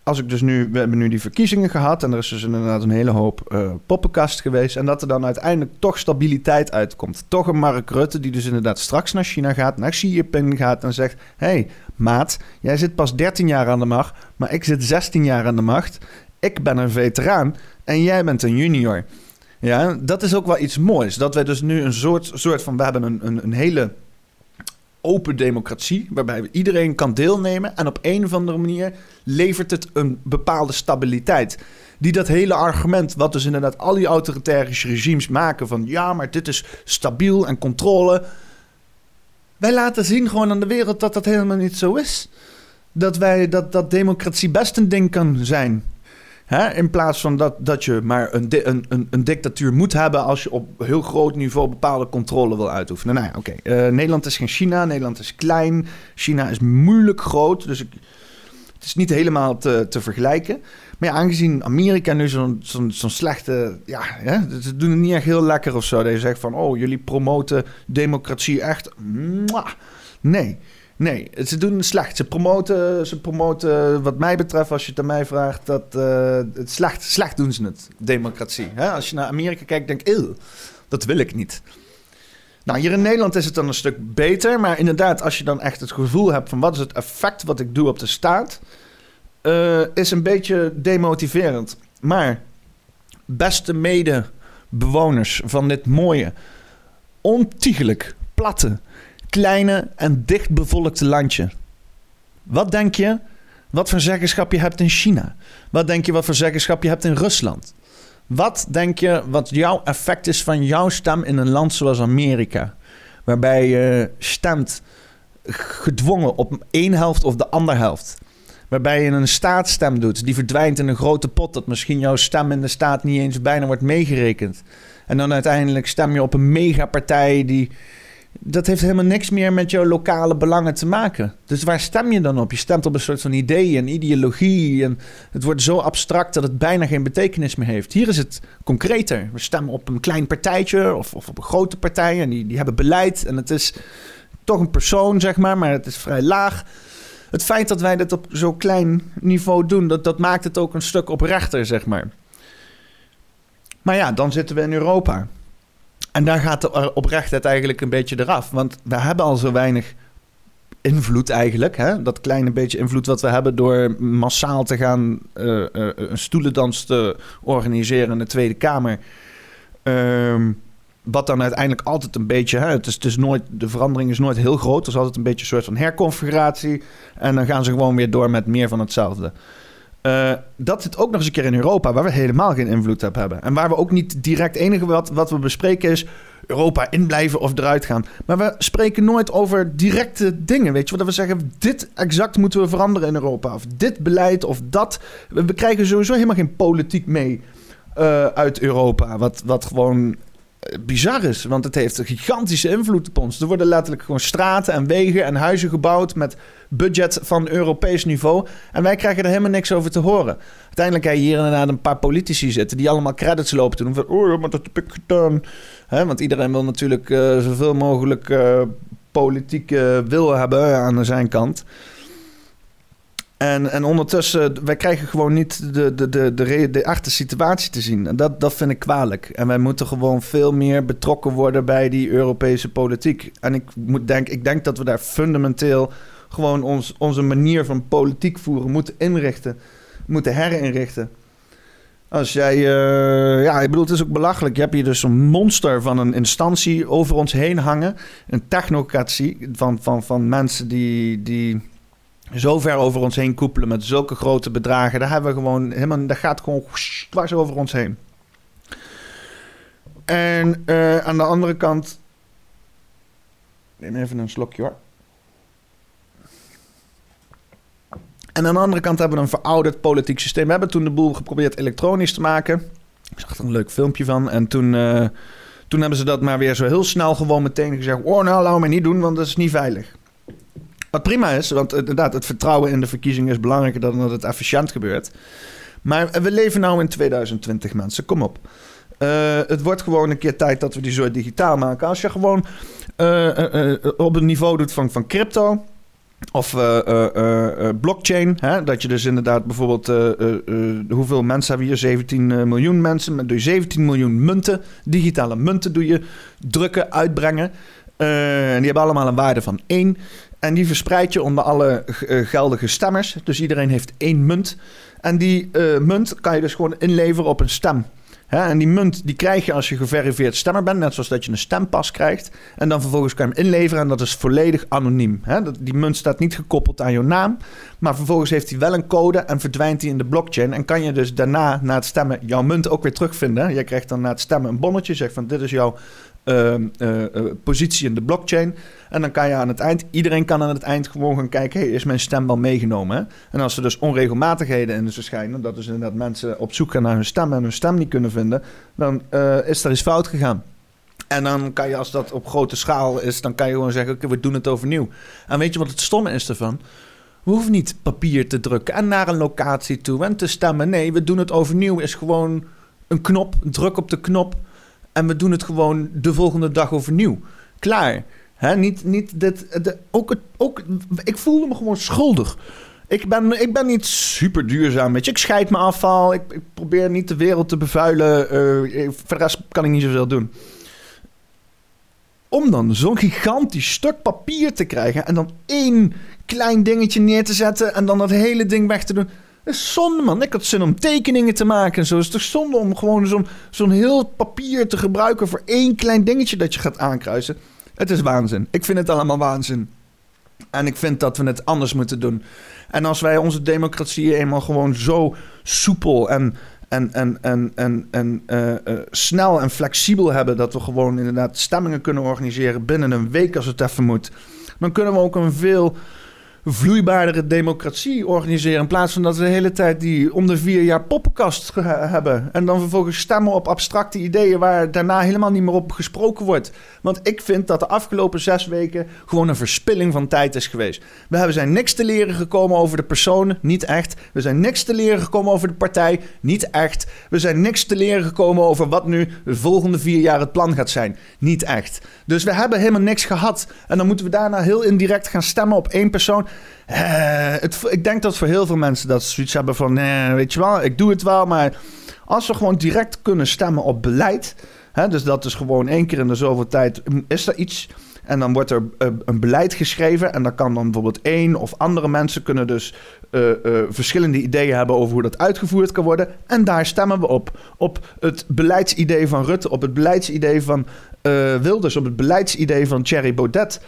als ik dus nu, we hebben nu die verkiezingen gehad en er is dus inderdaad een hele hoop uh, poppenkast geweest. En dat er dan uiteindelijk toch stabiliteit uitkomt. Toch een Mark Rutte die dus inderdaad straks naar China gaat, naar Xi Jinping gaat en zegt: hey, maat, jij zit pas 13 jaar aan de macht, maar ik zit 16 jaar aan de macht. Ik ben een veteraan en jij bent een junior. Ja, dat is ook wel iets moois. Dat wij dus nu een soort, soort van, we hebben een, een, een hele open democratie, waarbij iedereen kan deelnemen. En op een of andere manier levert het een bepaalde stabiliteit. Die dat hele argument, wat dus inderdaad al die autoritaire regimes maken van ja, maar dit is stabiel en controle. Wij laten zien gewoon aan de wereld dat dat helemaal niet zo is. Dat, wij, dat, dat democratie best een ding kan zijn. Hè? In plaats van dat, dat je maar een, een, een, een, dictatuur moet hebben als je op heel groot niveau bepaalde controle wil uitoefenen. Nou ja, oké. Uh, Nederland is geen China. Nederland is klein. China is moeilijk groot. Dus ik, het is niet helemaal te, te vergelijken. Maar aangezien Amerika nu zo'n zo'n zo'n slechte... Ja, hè, ze doen het niet echt heel lekker of zo. Dat je zegt van, oh, jullie promoten democratie echt. Nee. Nee, ze doen slecht. Ze promoten, ze promoten, wat mij betreft, als je het aan mij vraagt, dat uh, het slecht, slecht doen ze het, democratie. Hè? Als je naar Amerika kijkt, denk ik, dat wil ik niet. Nou, hier in Nederland is het dan een stuk beter, maar inderdaad, als je dan echt het gevoel hebt van wat is het effect wat ik doe op de staat, uh, is een beetje demotiverend. Maar, beste medebewoners van dit mooie, ontiegelijk platte, kleine en dichtbevolkte landje. Wat denk je wat voor zeggenschap je hebt in China? Wat denk je wat voor zeggenschap je hebt in Rusland? Wat denk je wat jouw effect is van jouw stem in een land zoals Amerika? Waarbij je stemt gedwongen op één helft of de andere helft. Waarbij je een staatsstem doet, die verdwijnt in een grote pot, dat misschien jouw stem in de staat niet eens bijna wordt meegerekend. En dan uiteindelijk stem je op een megapartij die. Dat heeft helemaal niks meer met jouw lokale belangen te maken. Dus waar stem je dan op? Je stemt op een soort van idee en ideologie. En het wordt zo abstract dat het bijna geen betekenis meer heeft. Hier is het concreter. We stemmen op een klein partijtje of, of op een grote partij. En die, die hebben beleid. En het is toch een persoon, zeg maar, maar het is vrij laag. Het feit dat wij dit op zo'n klein niveau doen, dat, dat maakt het ook een stuk oprechter, zeg maar. Maar ja, dan zitten we in Europa. En daar gaat de oprechtheid eigenlijk een beetje eraf. Want we hebben al zo weinig invloed eigenlijk. Hè? Dat kleine beetje invloed wat we hebben door massaal te gaan uh, uh, een stoelendans te organiseren in de Tweede Kamer. Um, wat dan uiteindelijk altijd een beetje... Hè, het is, het is nooit, de verandering is nooit heel groot. Er is altijd een beetje een soort van herconfiguratie. En dan gaan ze gewoon weer door met meer van hetzelfde. Uh, dat zit ook nog eens een keer in Europa, waar we helemaal geen invloed op hebben. En waar we ook niet direct enige wat, wat we bespreken is Europa inblijven of eruit gaan. Maar we spreken nooit over directe dingen, weet je. Dat we zeggen, dit exact moeten we veranderen in Europa. Of dit beleid of dat. We, krijgen sowieso helemaal geen politiek mee uh, uit Europa. Wat, wat gewoon bizar is. Want het heeft een gigantische invloed op ons. Er worden letterlijk gewoon straten en wegen en huizen gebouwd met budget van Europees niveau. En wij krijgen er helemaal niks over te horen. Uiteindelijk heb je hier inderdaad een paar politici zitten die allemaal credits lopen te doen. Van, oh, maar dat heb ik gedaan. Want iedereen wil natuurlijk uh, zoveel mogelijk uh, politieke wil hebben aan zijn kant. En, en ondertussen, wij krijgen gewoon niet de, de, de, de, de echte situatie te zien. En dat, dat vind ik kwalijk. En wij moeten gewoon veel meer betrokken worden bij die Europese politiek. En ik, moet denk, ik denk dat we daar fundamenteel gewoon ons, onze manier van politiek voeren moeten inrichten. Moeten herinrichten. Als jij, uh, ja, ik bedoel, het is ook belachelijk. Je hebt hier dus een monster van een instantie over ons heen hangen. Een technocratie van, van, van mensen die, die zo ver over ons heen koepelen met zulke grote bedragen. Daar hebben we gewoon helemaal, dat gaat gewoon dwars over ons heen. En uh, aan de andere kant. Neem even een slokje hoor. En aan de andere kant hebben we een verouderd politiek systeem. We hebben toen de boel geprobeerd elektronisch te maken. Ik zag er een leuk filmpje van. En toen, uh, toen hebben ze dat maar weer zo heel snel gewoon meteen gezegd... oh, nou, laten we niet doen, want dat is niet veilig. Wat prima is, want inderdaad, het vertrouwen in de verkiezingen is belangrijker dan dat het efficiënt gebeurt. Maar we leven nou in 2020, mensen. Kom op. Uh, het wordt gewoon een keer tijd dat we die zo digitaal maken. Als je gewoon uh, uh, op een niveau doet van, van crypto of blockchain, hè, dat je dus inderdaad bijvoorbeeld hoeveel mensen hebben hier? 17 miljoen mensen. Doe je 17 miljoen munten, digitale munten doe je drukken, uitbrengen. en die hebben allemaal een waarde van 1. En die verspreid je onder alle uh, geldige stemmers. Dus iedereen heeft één munt. En die uh, munt kan je dus gewoon inleveren op een stem. Hè? En die munt die krijg je als je geverifieerd stemmer bent. Net zoals dat je een stempas krijgt. En dan vervolgens kan je hem inleveren. En dat is volledig anoniem. Hè? Die munt staat niet gekoppeld aan jouw naam. Maar vervolgens heeft hij wel een code. En verdwijnt hij in de blockchain. En kan je dus daarna na het stemmen jouw munt ook weer terugvinden. Je krijgt dan na het stemmen een bonnetje. Zegt van dit is jouw uh, uh, positie in de blockchain. En dan kan je aan het eind, iedereen kan aan het eind gewoon gaan kijken: hey, is mijn stem wel meegenomen? En als er dus onregelmatigheden in verschijnen, dat is inderdaad mensen op zoek gaan naar hun stem en hun stem niet kunnen vinden, dan uh, is er iets fout gegaan. En dan kan je, als dat op grote schaal is, dan kan je gewoon zeggen: oké, we doen het overnieuw. En weet je wat het stomme is ervan? We hoeven niet papier te drukken en naar een locatie toe en te stemmen. Nee, we doen het overnieuw. Is gewoon een knop, druk op de knop. En we doen het gewoon de volgende dag overnieuw. Klaar. Hè? Niet, niet dit, de, ook, het, ook, ik voelde me gewoon schuldig. Ik ben, ik ben niet super duurzaam. Weet je. Ik scheid mijn afval. Ik, ik probeer niet de wereld te bevuilen. Uh, voor de rest kan ik niet zoveel doen. Om dan zo'n gigantisch stuk papier te krijgen. En dan één klein dingetje neer te zetten. En dan dat hele ding weg te doen is zonde, man. Ik had zin om tekeningen te maken en zo. Het is toch zonde om gewoon zo'n zo'n heel papier te gebruiken voor één klein dingetje dat je gaat aankruisen. Het is waanzin. Ik vind het allemaal waanzin. En ik vind dat we het anders moeten doen. En als wij onze democratie eenmaal gewoon zo soepel en, en, en, en, en, en eh, eh, snel en flexibel hebben, dat we gewoon inderdaad stemmingen kunnen organiseren binnen een week als het even moet, dan kunnen we ook een veel vloeibaardere democratie organiseren. In plaats van dat we de hele tijd die om de vier jaar poppenkast hebben. En dan vervolgens stemmen op abstracte ideeën waar daarna helemaal niet meer op gesproken wordt. Want ik vind dat de afgelopen zes weken gewoon een verspilling van tijd is geweest. We hebben zijn niks te leren gekomen over de personen, niet echt. We zijn niks te leren gekomen over de partij, niet echt. We zijn niks te leren gekomen over wat nu de volgende vier jaar het plan gaat zijn, niet echt. Dus we hebben helemaal niks gehad. En dan moeten we daarna heel indirect gaan stemmen op één persoon. Eh, het, ik denk dat voor heel veel mensen dat zoiets hebben van... Nee, weet je wel, ik doe het wel, maar... Als we gewoon direct kunnen stemmen op beleid... Hè, dus dat is gewoon één keer in de zoveel tijd... is er iets... En dan wordt er eh, een beleid geschreven. En dan kan dan bijvoorbeeld één of andere mensen kunnen dus eh, verschillende ideeën hebben over hoe dat uitgevoerd kan worden. En daar stemmen we op. Op het beleidsidee van Rutte, op het beleidsidee van Wilders, op het beleidsidee van Thierry Baudet.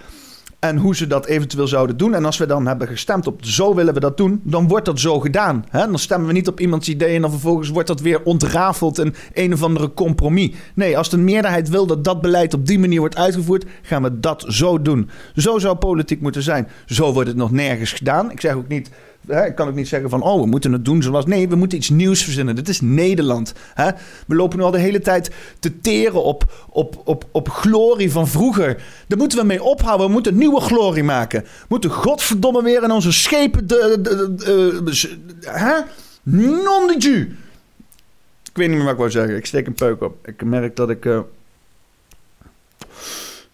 En hoe ze dat eventueel zouden doen. En als we dan hebben gestemd op zo willen we dat doen, dan wordt dat zo gedaan. Hè? Dan stemmen we niet op iemands idee en dan vervolgens wordt dat weer ontrafeld in een of andere compromis. Nee, als de meerderheid wil dat dat beleid op die manier wordt uitgevoerd, gaan we dat zo doen. Zo zou politiek moeten zijn. Zo wordt het nog nergens gedaan. Ik zeg ook niet. Hè, ik kan ook niet zeggen van, oh, we moeten het doen zoals... Nee, we moeten iets nieuws verzinnen. Dit is Nederland. Hè? We lopen nu al de hele tijd te teren op, op, op, op glorie van vroeger. Daar moeten we mee ophouden. We moeten nieuwe glorie maken. We moeten godverdomme weer in onze schepen... De, de, de, de- hè? Non de. Ik weet niet meer wat ik wou zeggen. Ik steek een peuk op. Ik merk dat ik... eh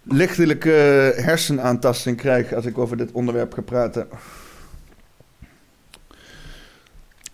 lichtelijke hersenaantasting krijg als ik over dit onderwerp ga praten.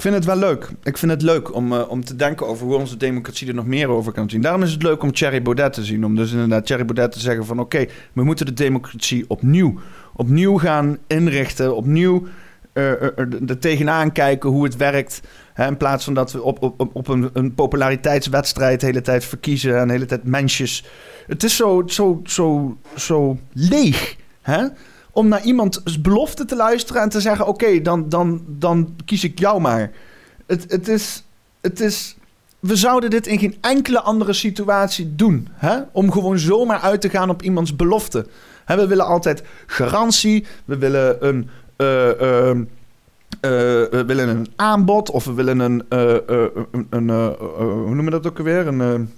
Ik vind het wel leuk. Ik vind het leuk om, eh, om te denken over hoe onze democratie er nog meer over kan zien. Daarom is het leuk om Thierry Baudet te zien. Om dus inderdaad Thierry Baudet te zeggen van... oké, we moeten de democratie opnieuw, opnieuw gaan inrichten. Opnieuw er er tegenaan kijken hoe het werkt. Hè, in plaats van dat we op, op, op een, een populariteitswedstrijd... de hele tijd verkiezen en de hele tijd mensjes... Het is zo, zo, zo, zo leeg, hè? Om naar iemands belofte te luisteren en te zeggen: Oké, dan, dan, dan kies ik jou maar. Het, het, is, het is. We zouden dit in geen enkele andere situatie doen. Hè? Om gewoon zomaar uit te gaan op iemands belofte. Hè, we willen altijd garantie. We willen een. eh, ehm, eh, we willen een aanbod of we willen een. eh, eh, een, een eh, eh, hoe noemen we dat ook alweer? Een.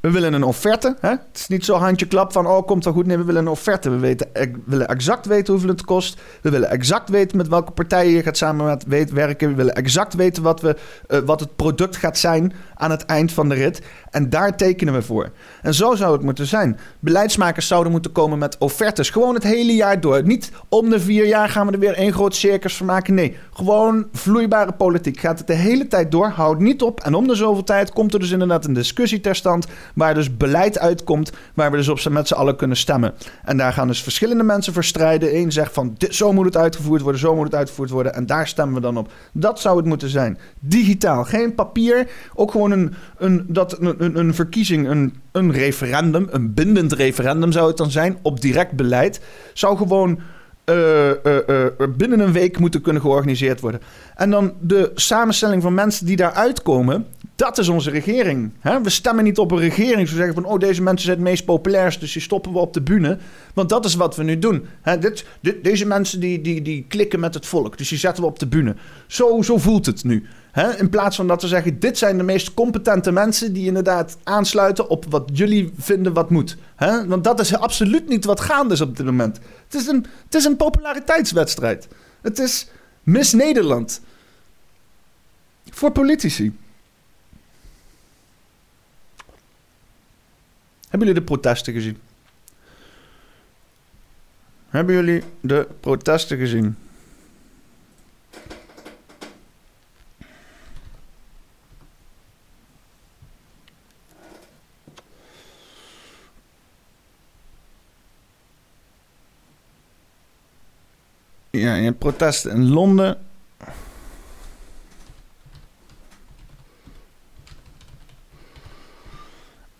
We willen een offerte. Hè? Het is niet zo handje klap van, oh, komt wel goed. Nee, we willen een offerte. We weten, we willen exact weten hoeveel het kost. We willen exact weten met welke partijen je gaat samen met weet, werken. We willen exact weten wat, we, eh, wat het product gaat zijn aan het eind van de rit. En daar tekenen we voor. En zo zou het moeten zijn. Beleidsmakers zouden moeten komen met offertes. Gewoon het hele jaar door. Niet om de vier jaar gaan we er weer één groot circus van maken. Nee, gewoon vloeibare politiek. Gaat het de hele tijd door. Houdt niet op. En om de zoveel tijd komt er dus inderdaad een discussie ter stand. Waar dus beleid uitkomt. Waar we dus op met z'n allen kunnen stemmen. En daar gaan dus verschillende mensen voor strijden. Eén zegt van dit, zo moet het uitgevoerd worden. Zo moet het uitgevoerd worden. En daar stemmen we dan op. Dat zou het moeten zijn. Digitaal. Geen papier. Ook gewoon een, een, dat, een, een, verkiezing. Een, een referendum. Een bindend referendum zou het dan zijn. Op direct beleid. Zou gewoon eh, eh, eh, binnen een week moeten kunnen georganiseerd worden. En dan de samenstelling van mensen die daaruit komen, dat is onze regering. Hè? We stemmen niet op een regering. Zo zeggen van, oh, deze mensen zijn het meest populair, dus die stoppen we op de bühne. Want dat is wat we nu doen. Hè? Dit, deze mensen die, die, die klikken met het volk, dus die zetten we op de bühne. Zo, zo voelt het nu. In plaats van dat we zeggen, dit zijn de meest competente mensen die inderdaad aansluiten op wat jullie vinden wat moet. Want dat is absoluut niet wat gaande is op dit moment. Het is een, het is een populariteitswedstrijd. Het is Miss Nederland. Voor politici. Hebben jullie de protesten gezien? Hebben jullie de protesten gezien? Ja, hebt protesten in Londen.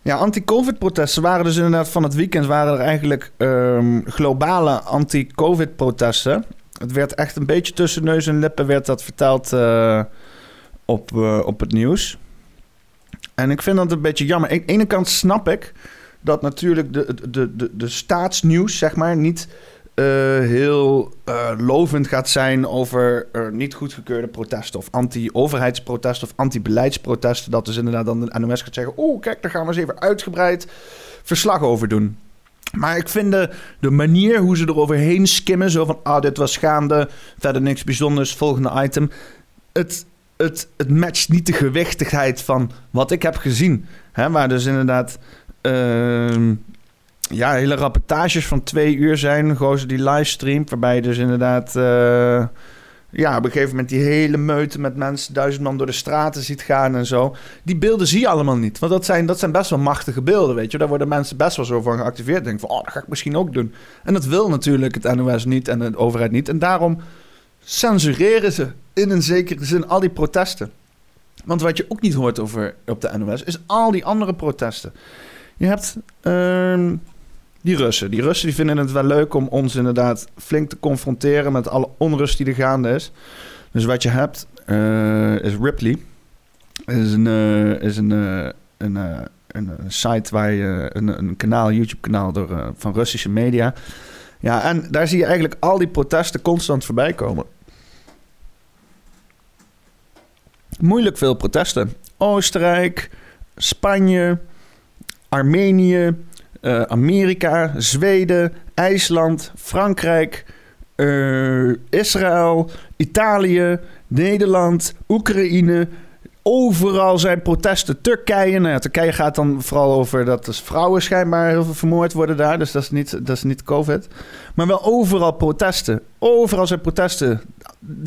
Ja, anti-covid-protesten waren dus inderdaad van het weekend... waren er eigenlijk ehm, globale anti-covid-protesten. het werd echt een beetje tussen neus en lippen werd dat verteld eh, op, eh, op het nieuws. En ik vind dat een beetje jammer. Aan de ene kant snap ik dat natuurlijk de, de, de, de staatsnieuws, zeg maar, niet heel eh, lovend gaat zijn over niet goedgekeurde protesten of anti-overheidsprotesten of anti-beleidsprotesten. Dat dus inderdaad dan de NOS gaat zeggen: Oh, kijk, daar gaan we eens even uitgebreid verslag over doen. Maar ik vind de, manier hoe ze eroverheen skimmen, zo van: Ah, dit was gaande, verder niks bijzonders, volgende item. Het, het, het matcht niet de gewichtigheid van wat ik heb gezien. Hè, waar dus inderdaad. Uh, ja, hele rapportages van twee uur zijn. Gozer die livestreamt. Waarbij je dus inderdaad. Uh, ja, op een gegeven moment die hele meute met mensen, duizend man door de straten ziet gaan en zo. Die beelden zie je allemaal niet. Want dat zijn, dat zijn best wel machtige beelden, weet je. Daar worden mensen best wel zo van geactiveerd. Denk van, oh, dat ga ik misschien ook doen. En dat wil natuurlijk het NOS niet en de overheid niet. En daarom censureren ze in een zekere zin al die protesten. Want wat je ook niet hoort over op de NOS is al die andere protesten. Je hebt uh, die Russen. Die Russen die vinden het wel leuk om ons inderdaad flink te confronteren met alle onrust die er gaande is. Dus wat je hebt uh, is Ripley. Is een, uh, is een, uh, een, een, site waar je een, een kanaal, YouTube kanaal door, van Russische media. Ja, en daar zie je eigenlijk al die protesten constant voorbij komen. Moeilijk veel protesten. Oostenrijk, Spanje, Armenië, uh, Amerika, Zweden, IJsland, Frankrijk, uh, Israël, Italië, Nederland, Oekraïne. Overal zijn protesten. Turkije, nou Turkije gaat dan vooral over dat dus vrouwen schijnbaar heel veel vermoord worden daar. Dus dat is niet, dat is niet COVID. Maar wel overal protesten. Overal zijn protesten.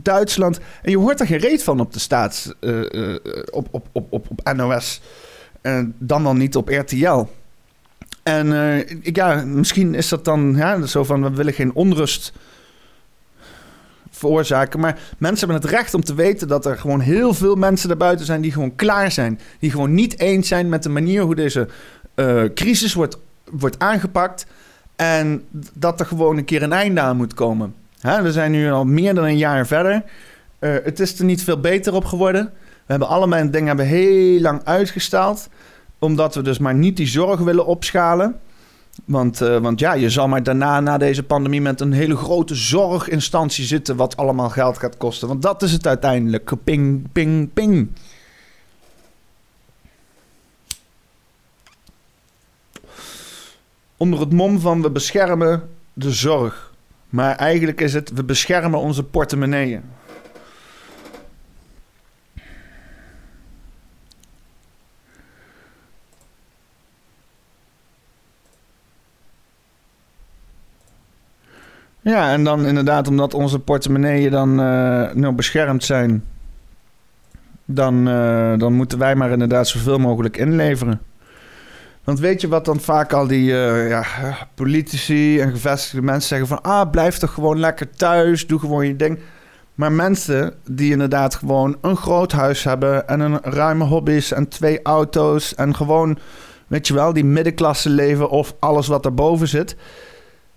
Duitsland. En je hoort er geen reet van op de staats... Uh, op, op, op, op, op NOS. En dan wel niet op RTL. En uh, ja, misschien is dat dan ja, zo van we willen geen onrust veroorzaken. Maar mensen hebben het recht om te weten dat er gewoon heel veel mensen daarbuiten zijn die gewoon klaar zijn. Die gewoon niet eens zijn met de manier hoe deze uh, crisis wordt, wordt aangepakt. En dat er gewoon een keer een einde aan moet komen. Hè, we zijn nu al meer dan een jaar verder. Uh, het is er niet veel beter op geworden. We hebben allemaal dingen hebben heel lang uitgesteld omdat we dus maar niet die zorg willen opschalen. Want, uh, want ja, je zal maar daarna, na deze pandemie, met een hele grote zorginstantie zitten. wat allemaal geld gaat kosten. Want dat is het uiteindelijk. Ping, ping, ping. Onder het mom van we beschermen de zorg. Maar eigenlijk is het we beschermen onze portemonneeën. Ja, en dan inderdaad, omdat onze portemonneeën dan uh, nou beschermd zijn, dan, uh, dan moeten wij maar inderdaad zoveel mogelijk inleveren. Want weet je wat dan vaak al die uh, ja, politici en gevestigde mensen zeggen van... ah, blijf toch gewoon lekker thuis, doe gewoon je ding. Maar mensen die inderdaad gewoon een groot huis hebben... en een ruime hobby's en twee auto's... en gewoon, weet je wel, die middenklasse leven of alles wat daarboven zit...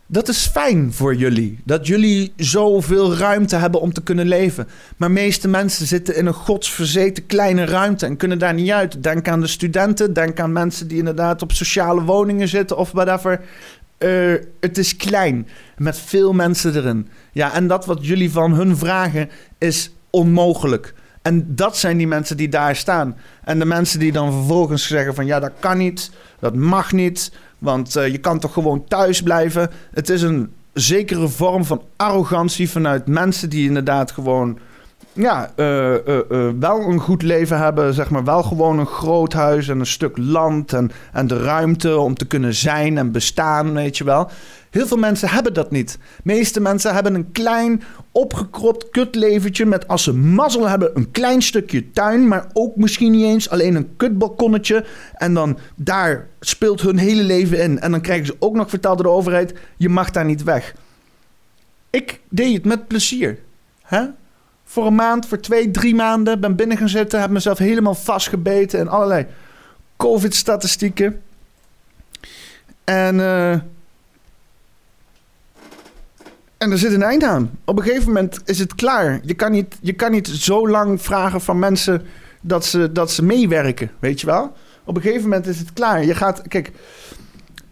Dat is fijn voor jullie. Dat jullie zoveel ruimte hebben om te kunnen leven. Maar meeste mensen zitten in een godsverzeten kleine ruimte en kunnen daar niet uit. Denk aan de studenten, denk aan mensen die inderdaad op sociale woningen zitten of whatever. Uh, het is klein, met veel mensen erin. Ja, en dat wat jullie van hun vragen is onmogelijk. En dat zijn die mensen die daar staan. En de mensen die dan vervolgens zeggen van ja, dat kan niet, dat mag niet. Want uh, je kan toch gewoon thuis blijven. Het is een zekere vorm van arrogantie vanuit mensen die inderdaad gewoon ja, uh, uh, wel een goed leven hebben. Zeg maar wel gewoon een groot huis en een stuk land en, en de ruimte om te kunnen zijn en bestaan, weet je wel. Heel veel mensen hebben dat niet. De meeste mensen hebben een klein, opgekropt kutleventje met als ze mazzel hebben een klein stukje tuin, maar ook misschien niet eens alleen een kutbalkonnetje. En dan daar speelt hun hele leven in. En dan krijgen ze ook nog verteld door de overheid, je mag daar niet weg. Ik deed het met plezier. Hè? Voor een maand, voor twee, drie maanden ben binnen gaan zitten, heb mezelf helemaal vastgebeten en allerlei COVID-statistieken. En uh, En er zit een eind aan. Op een gegeven moment is het klaar. Je kan niet, je kan niet zo lang vragen van mensen dat ze, dat ze meewerken, weet je wel? Op een gegeven moment is het klaar. Je gaat, kijk,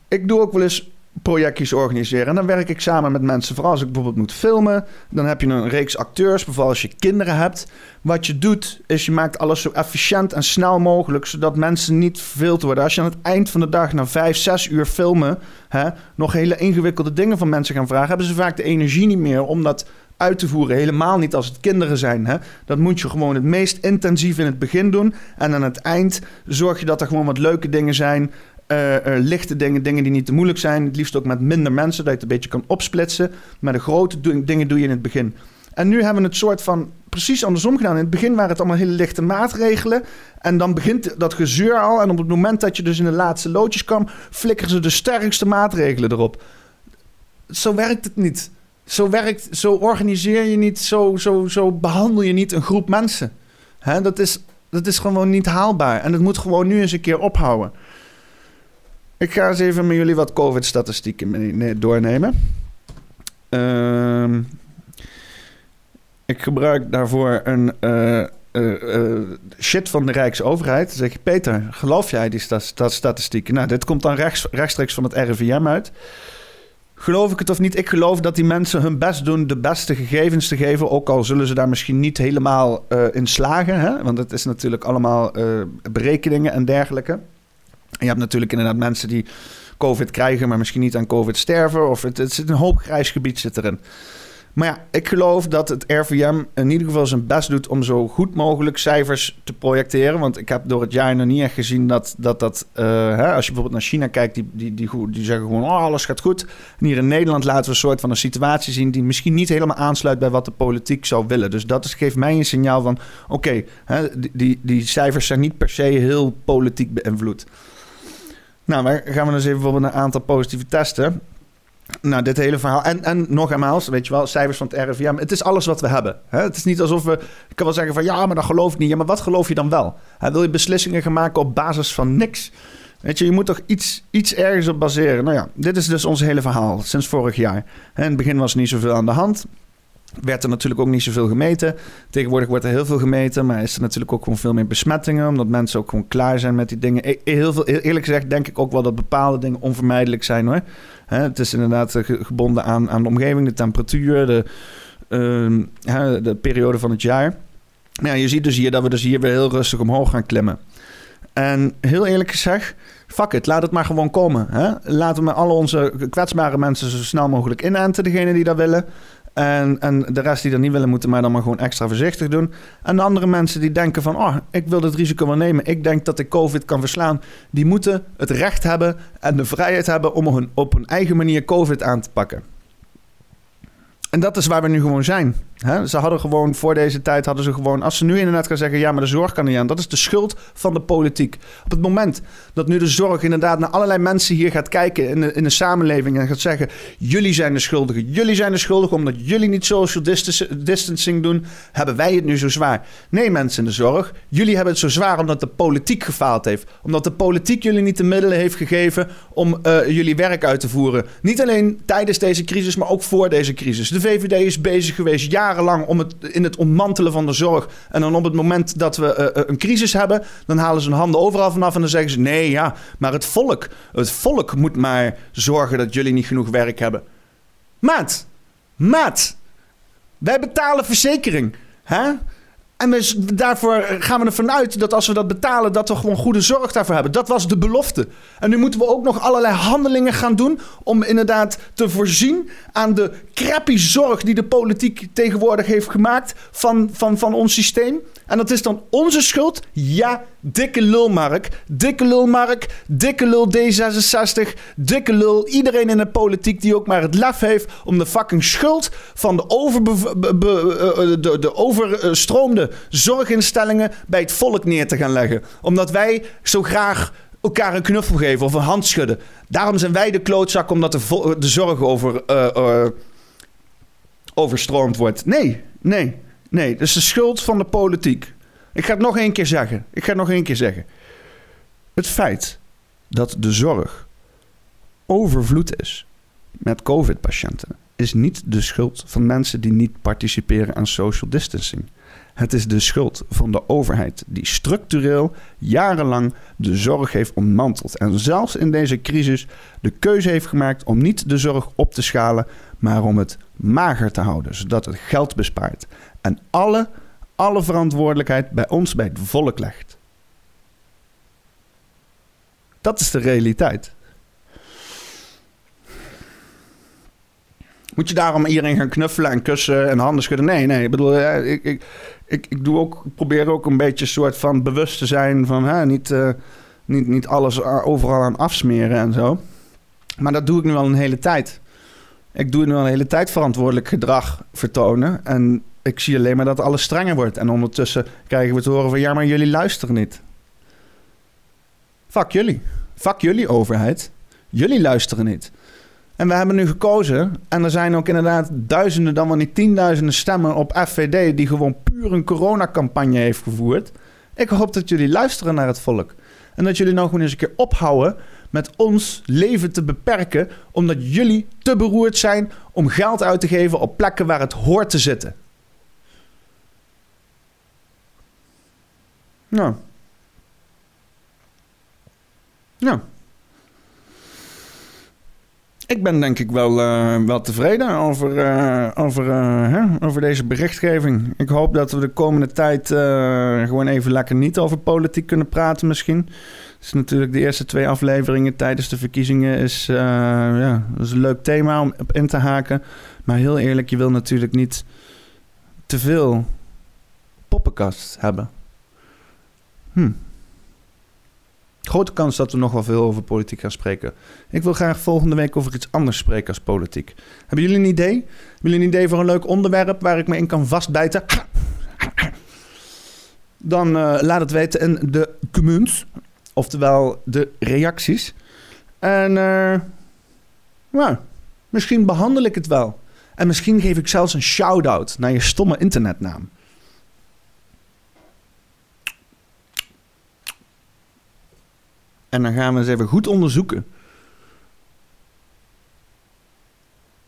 ik doe ook wel eens projectjes organiseren. En dan werk ik samen met mensen. Vooral als ik bijvoorbeeld moet filmen. Dan heb je een reeks acteurs. Bijvoorbeeld als je kinderen hebt. Wat je doet, is je maakt alles zo efficiënt en snel mogelijk. Zodat mensen niet verveeld worden. Als je aan het eind van de dag na vijf, zes uur filmen. Hè, nog hele ingewikkelde dingen van mensen gaan vragen. Hebben ze vaak de energie niet meer om dat uit te voeren. Helemaal niet als het kinderen zijn. Hè? Dat moet je gewoon het meest intensief in het begin doen. En aan het eind zorg je dat er gewoon wat leuke dingen zijn. Uh, lichte dingen, dingen die niet te moeilijk zijn. Het liefst ook met minder mensen, dat je het een beetje kan opsplitsen. Maar de grote dingen doe je in het begin. En nu hebben we het soort van precies andersom gedaan. In het begin waren het allemaal hele lichte maatregelen. En dan begint dat gezeur al. En op het moment dat je dus in de laatste loodjes kwam, flikkeren ze de sterkste maatregelen erop. Zo werkt het niet. Zo werkt, zo organiseer je niet, zo, zo, zo behandel je niet een groep mensen. Hè? Dat, is, dat is gewoon niet haalbaar. En dat moet gewoon nu eens een keer ophouden. Ik ga eens even met jullie wat COVID-statistieken doornemen. Uh, ik gebruik daarvoor een uh, uh, shit van de Rijksoverheid. Dan zeg je, Peter, geloof jij die statistieken? Nou, dit komt dan rechts, rechtstreeks van het RIVM uit. Geloof ik het of niet? Ik geloof dat die mensen hun best doen de beste gegevens te geven. Ook al zullen ze daar misschien niet helemaal in slagen. Hè? Want het is natuurlijk allemaal berekeningen en dergelijke je hebt natuurlijk inderdaad mensen die COVID krijgen, maar misschien niet aan COVID sterven. Of het, het zit een hoop grijs gebied zit erin. Maar ja, ik geloof dat het RVM in ieder geval zijn best doet om zo goed mogelijk cijfers te projecteren. Want ik heb door het jaar nog niet echt gezien dat dat. dat uh, hè, als je bijvoorbeeld naar China kijkt, die, die, die, die zeggen gewoon: oh, alles gaat goed. En hier in Nederland laten we een soort van een situatie zien die misschien niet helemaal aansluit bij wat de politiek zou willen. Dus dat geeft mij een signaal van: oké, die, die, die cijfers zijn niet per se heel politiek beïnvloed. Nou, maar gaan we dus even bijvoorbeeld een aantal positieve testen. Nou, dit hele verhaal. En, en nog eenmaal, weet je wel, cijfers van het RIVM. Het is alles wat we hebben. Hè? Het is niet alsof we. Ik kan wel zeggen van ja, maar dat geloof ik niet. Ja, maar wat geloof je dan wel? Wil je beslissingen gaan maken op basis van niks? Weet je, je moet toch iets, iets ergens op baseren. Nou ja, dit is dus ons hele verhaal sinds vorig jaar. In het begin was er niet zoveel aan de hand werd er natuurlijk ook niet zoveel gemeten. Tegenwoordig wordt er heel veel gemeten, maar is er natuurlijk ook gewoon veel meer besmettingen, omdat mensen ook gewoon klaar zijn met die dingen. E-, heel veel, eerlijk gezegd denk ik ook wel dat bepaalde dingen onvermijdelijk zijn hoor. het is inderdaad eh, gebonden aan, aan de omgeving, de temperatuur, de, uh, de periode van het jaar. Ja, je ziet dus hier dat we dus hier weer heel rustig omhoog gaan klimmen. En heel eerlijk gezegd, fuck it, laat het maar gewoon komen. Hè? Laten we met al onze kwetsbare mensen zo snel mogelijk inenten, degene die dat willen. En, en de rest die dat niet willen, moeten maar dan maar gewoon extra voorzichtig doen. En de andere mensen die denken van, oh, ik wil het risico wel nemen. Ik denk dat ik COVID kan verslaan. Die moeten het recht hebben en de vrijheid hebben om hun, op hun eigen manier COVID aan te pakken. En dat is waar we nu gewoon zijn. Ze hadden gewoon voor deze tijd, hadden ze gewoon, als ze nu inderdaad gaan zeggen, ja, maar de zorg kan niet aan. Dat is de schuld van de politiek. Op het moment dat nu de zorg inderdaad naar allerlei mensen hier gaat kijken in de, in de samenleving en gaat zeggen, jullie zijn de schuldigen. Jullie zijn de schuldigen omdat jullie niet social distancing doen, hebben wij het nu zo zwaar. Nee, mensen in de zorg, jullie hebben het zo zwaar omdat de politiek gefaald heeft. Omdat de politiek jullie niet de middelen heeft gegeven om uh, jullie werk uit te voeren. Niet alleen tijdens deze crisis, maar ook voor deze crisis. De VVD is bezig geweest jaren jarenlang om het, in het ontmantelen van de zorg. En dan op het moment dat we uh, een crisis hebben, dan halen ze hun handen overal vanaf en dan zeggen ze: nee, ja, maar het volk, het volk moet maar zorgen dat jullie niet genoeg werk hebben. Maat, maat, wij betalen verzekering. Hè? En dus daarvoor gaan we ervan uit dat als we dat betalen, dat we gewoon goede zorg daarvoor hebben. Dat was de belofte. En nu moeten we ook nog allerlei handelingen gaan doen om inderdaad te voorzien aan de crappy zorg die de politiek tegenwoordig heeft gemaakt van, van, van ons systeem. En dat is dan onze schuld? Ja, dikke lulmark. Dikke lulmark, dikke lul D66, dikke lul. Iedereen in de politiek die ook maar het lef heeft om de fucking schuld van de, eh, de, de overstroomde zorginstellingen bij het volk neer te gaan leggen. Omdat wij zo graag elkaar een knuffel geven of een hand schudden. Daarom zijn wij de klootzak omdat de, de zorg over, uh, overstroomd wordt. Nee, nee. Nee, dat is de schuld van de politiek. Ik ga het nog één keer zeggen. Ik ga het nog één keer zeggen. Het feit dat de zorg overvloed is met COVID-patiënten is niet de schuld van mensen die niet participeren aan social distancing. Het is de schuld van de overheid die structureel jarenlang de zorg heeft ontmanteld en zelfs in deze crisis de keuze heeft gemaakt om niet de zorg op te schalen, maar om het mager te houden, zodat het geld bespaart en alle, alle verantwoordelijkheid bij ons, bij het volk legt. Dat is de realiteit. Moet je daarom iedereen gaan knuffelen en kussen en handen schudden? Nee, nee. Ik bedoel, ik, ik, ik, ik doe ook, probeer ook een beetje soort van bewust te zijn van hè, niet, uh, niet, niet alles overal aan afsmeren en zo. Maar dat doe ik nu al een hele tijd. Ik doe nu al een hele tijd verantwoordelijk gedrag vertonen. En ik zie alleen maar dat alles strenger wordt. En ondertussen krijgen we te horen van ja, maar jullie luisteren niet. Fuck jullie. Fuck jullie overheid. Jullie luisteren niet. En we hebben nu gekozen. En er zijn ook inderdaad duizenden, dan wel niet tienduizenden stemmen op FVD. die gewoon puur een coronacampagne heeft gevoerd. Ik hoop dat jullie luisteren naar het volk. En dat jullie nou gewoon eens een keer ophouden met ons leven te beperken. omdat jullie te beroerd zijn om geld uit te geven op plekken waar het hoort te zitten. Nou. Nou. Ik ben denk ik wel, uh, wel tevreden over, uh, over, uh, hè, over deze berichtgeving. Ik hoop dat we de komende tijd gewoon even lekker niet over politiek kunnen praten misschien. Is natuurlijk de eerste twee afleveringen tijdens de verkiezingen is, ja, is een leuk thema om op in te haken. Maar heel eerlijk, je wil natuurlijk niet te veel poppenkast hebben. Hm. Grote kans dat we nog wel veel over politiek gaan spreken. Ik wil graag volgende week over iets anders spreken als politiek. Hebben jullie een idee? Hebben jullie een idee voor een leuk onderwerp waar ik me in kan vastbijten? Dan uh, laat het weten in de comments. Oftewel de reacties. En nou, misschien behandel ik het wel. En misschien geef ik zelfs een shout-out naar je stomme internetnaam. En dan gaan we eens even goed onderzoeken.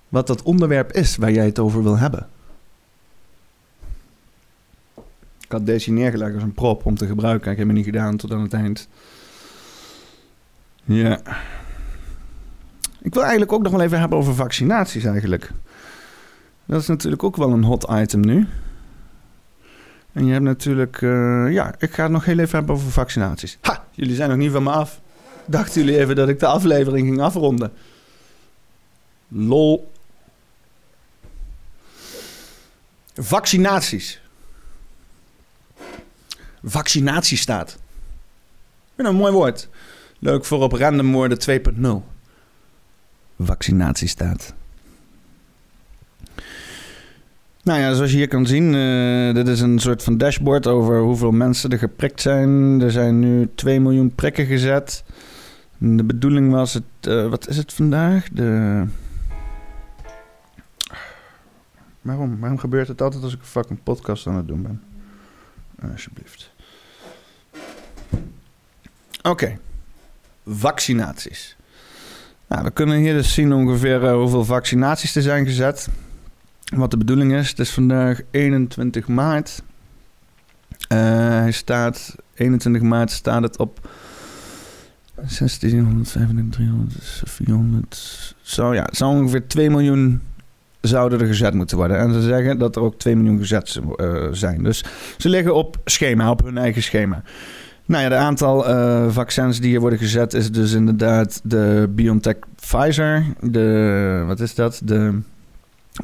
Wat dat onderwerp is waar jij het over wil hebben. Ik had deze neergelegd als een prop om te gebruiken. Ik heb het niet gedaan tot aan het eind. Ja. Ik wil eigenlijk ook nog wel even hebben over vaccinaties eigenlijk. Dat is natuurlijk ook wel een hot item nu. En je hebt natuurlijk... Uh, ja, ik ga het nog heel even hebben over vaccinaties. Ha! Jullie zijn nog niet van me af. Dachten jullie even dat ik de aflevering ging afronden? Lol. Vaccinaties. Vaccinatiestaat. een mooi woord. Leuk voor op random woorden 2.0. Vaccinatiestaat. Nou ja, zoals je hier kan zien, uh, dit is een soort van dashboard over hoeveel mensen er geprikt zijn. Er zijn nu 2 miljoen prikken gezet. De bedoeling was het, uh, wat is het vandaag? De... Waarom? Waarom gebeurt het altijd als ik een fucking podcast aan het doen ben? Alsjeblieft. Oké. Vaccinaties. Nou, we kunnen hier dus zien ongeveer hoeveel vaccinaties er zijn gezet. Wat de bedoeling is, het is vandaag 21 maart. Uh, hij staat, 21 maart staat het op 1600, 300, 400. Zo ja, het zou ongeveer 2 miljoen zouden er gezet moeten worden. En ze zeggen dat er ook 2 miljoen gezet uh, zijn. Dus ze liggen op schema, op hun eigen schema. Nou ja, de aantal uh, vaccins die hier worden gezet is dus inderdaad de BioNTech Pfizer. De, wat is dat? De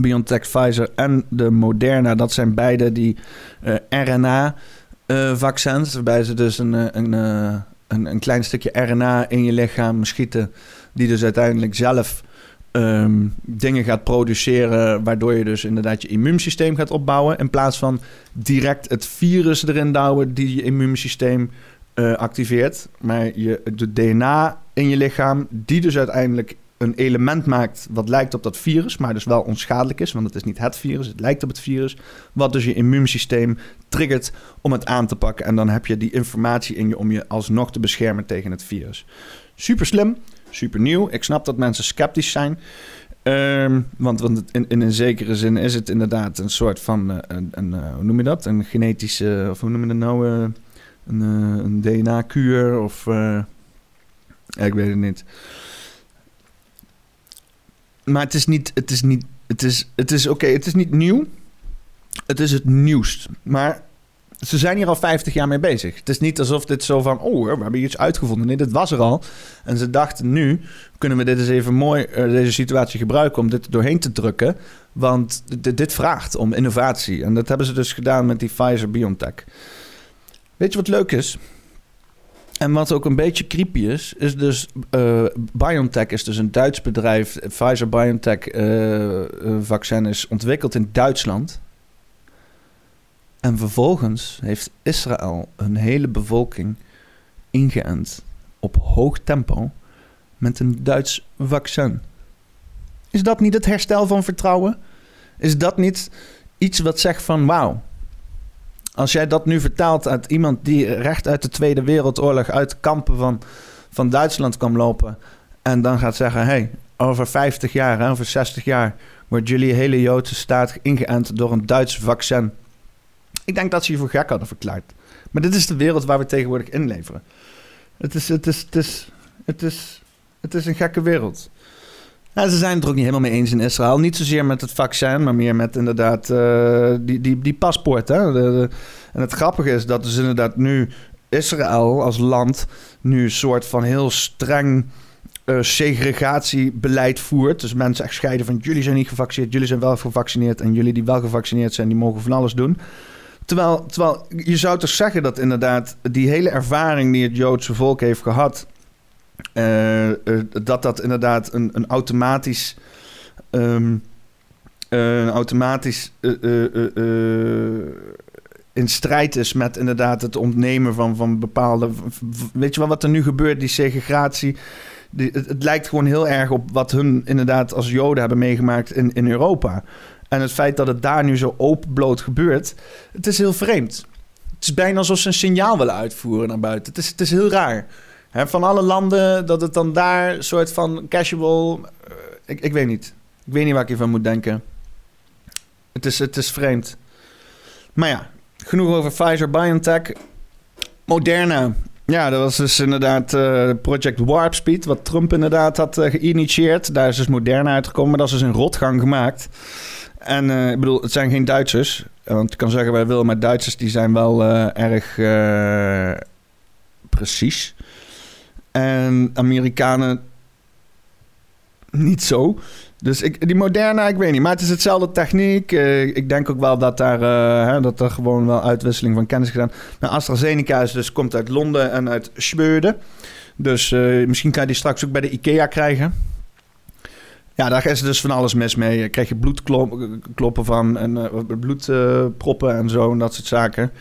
BioNTech Pfizer en de Moderna. Dat zijn beide die uh, RNA-vaccins. waarbij ze dus een, een, een, een klein stukje RNA in je lichaam schieten, die dus uiteindelijk zelf ehm, dingen gaat produceren, waardoor je dus inderdaad je immuunsysteem gaat opbouwen, in plaats van direct het virus erin douwen die je immuunsysteem activeert. Maar je, de DNA in je lichaam, die dus uiteindelijk een element maakt wat lijkt op dat virus, maar dus wel onschadelijk is, want het is niet het virus, het lijkt op het virus, wat dus je immuunsysteem triggert om het aan te pakken. En dan heb je die informatie in je om je alsnog te beschermen tegen het virus. Super slim, super nieuw. Ik snap dat mensen sceptisch zijn. Ehm, want want in, in een zekere zin is het inderdaad een soort van... eh, een, een, eh, hoe noem je dat? Een genetische... Of hoe noem je dat nou? eh, een, een DNA-kuur of... ik weet het niet. Maar het is niet... Het is niet... Het is, het is oké, het is niet nieuw. Het is het nieuwst. Maar ze zijn hier al 50 jaar mee bezig. Het is niet alsof dit zo van... Oh, we hebben iets uitgevonden. Nee, dit was er al. En ze dachten nu... Kunnen we dit eens even mooi... eh, deze situatie gebruiken om dit doorheen te drukken. Want dit, vraagt om innovatie. En dat hebben ze dus gedaan met die Pfizer-BioNTech. Weet je wat leuk is? En wat ook een beetje creepy is, is dus eh, BioNTech is dus een Duits bedrijf. Pfizer BioNTech eh, eh, vaccin is ontwikkeld in Duitsland. En vervolgens heeft Israël een hele bevolking ingeënt op hoog tempo met een Duits vaccin. Is dat niet het herstel van vertrouwen? Is dat niet iets wat zegt van wauw, als jij dat nu vertaalt uit iemand die recht uit de Tweede Wereldoorlog uit kampen van, van Duitsland kwam lopen. En dan gaat zeggen: hey, over 50 jaar, over 60 jaar wordt jullie hele Joodse staat ingeënt door een Duits vaccin. Ik denk dat ze je voor gek hadden verklaard. Maar dit is de wereld waar we tegenwoordig in leveren. Het is, het is, het is, het is, het is een gekke wereld. Ja, ze zijn het er ook niet helemaal mee eens in Israël. Niet zozeer met het vaccin, maar meer met inderdaad eh, die, die, die paspoort. En het grappige is dat dus inderdaad nu Israël als land nu een soort van heel streng eh, segregatiebeleid voert. Dus mensen echt scheiden van jullie zijn niet gevaccineerd, jullie zijn wel gevaccineerd en jullie die wel gevaccineerd zijn, die mogen van alles doen. Terwijl, terwijl je zou toch zeggen dat inderdaad die hele ervaring die het Joodse volk heeft gehad, eh, eh, dat dat inderdaad een, een automatisch, ehm, eh, een automatisch in strijd is met inderdaad het ontnemen van, van bepaalde. Weet je wel wat er nu gebeurt, die segregatie? Die, het, het lijkt gewoon heel erg op wat hun inderdaad als Joden hebben meegemaakt in, in Europa. En het feit dat het daar nu zo openbloot gebeurt, het is heel vreemd. Het is bijna alsof ze een signaal willen uitvoeren naar buiten. Het is, het is heel raar. Van alle landen, dat het dan daar een soort van casual... eh, ik, ik weet niet. Ik weet niet waar ik hiervan moet denken. Het is, het is vreemd. Maar ja, genoeg over Pfizer-BioNTech. Moderna. Ja, dat was dus inderdaad eh, Project Warp Speed, wat Trump inderdaad had eh, geïnitieerd. Daar is dus Moderna uitgekomen, maar dat is dus in rotgang gemaakt. En ik bedoel, het zijn geen Duitsers. Want ik kan zeggen wij willen, maar Duitsers die zijn wel erg precies. En Amerikanen niet zo. Dus ik, die Moderna, ik weet niet. Maar het is hetzelfde techniek. Eh, ik denk ook wel dat daar, eh, hè, dat er gewoon wel uitwisseling van kennis is gedaan. Nou, AstraZeneca is dus, komt uit Londen en uit Schweden. Dus eh, misschien kan je die straks ook bij de IKEA krijgen. Ja, daar is dus van alles mis mee. Daar krijg je bloedkloppen van en bloedproppen en zo en dat soort zaken.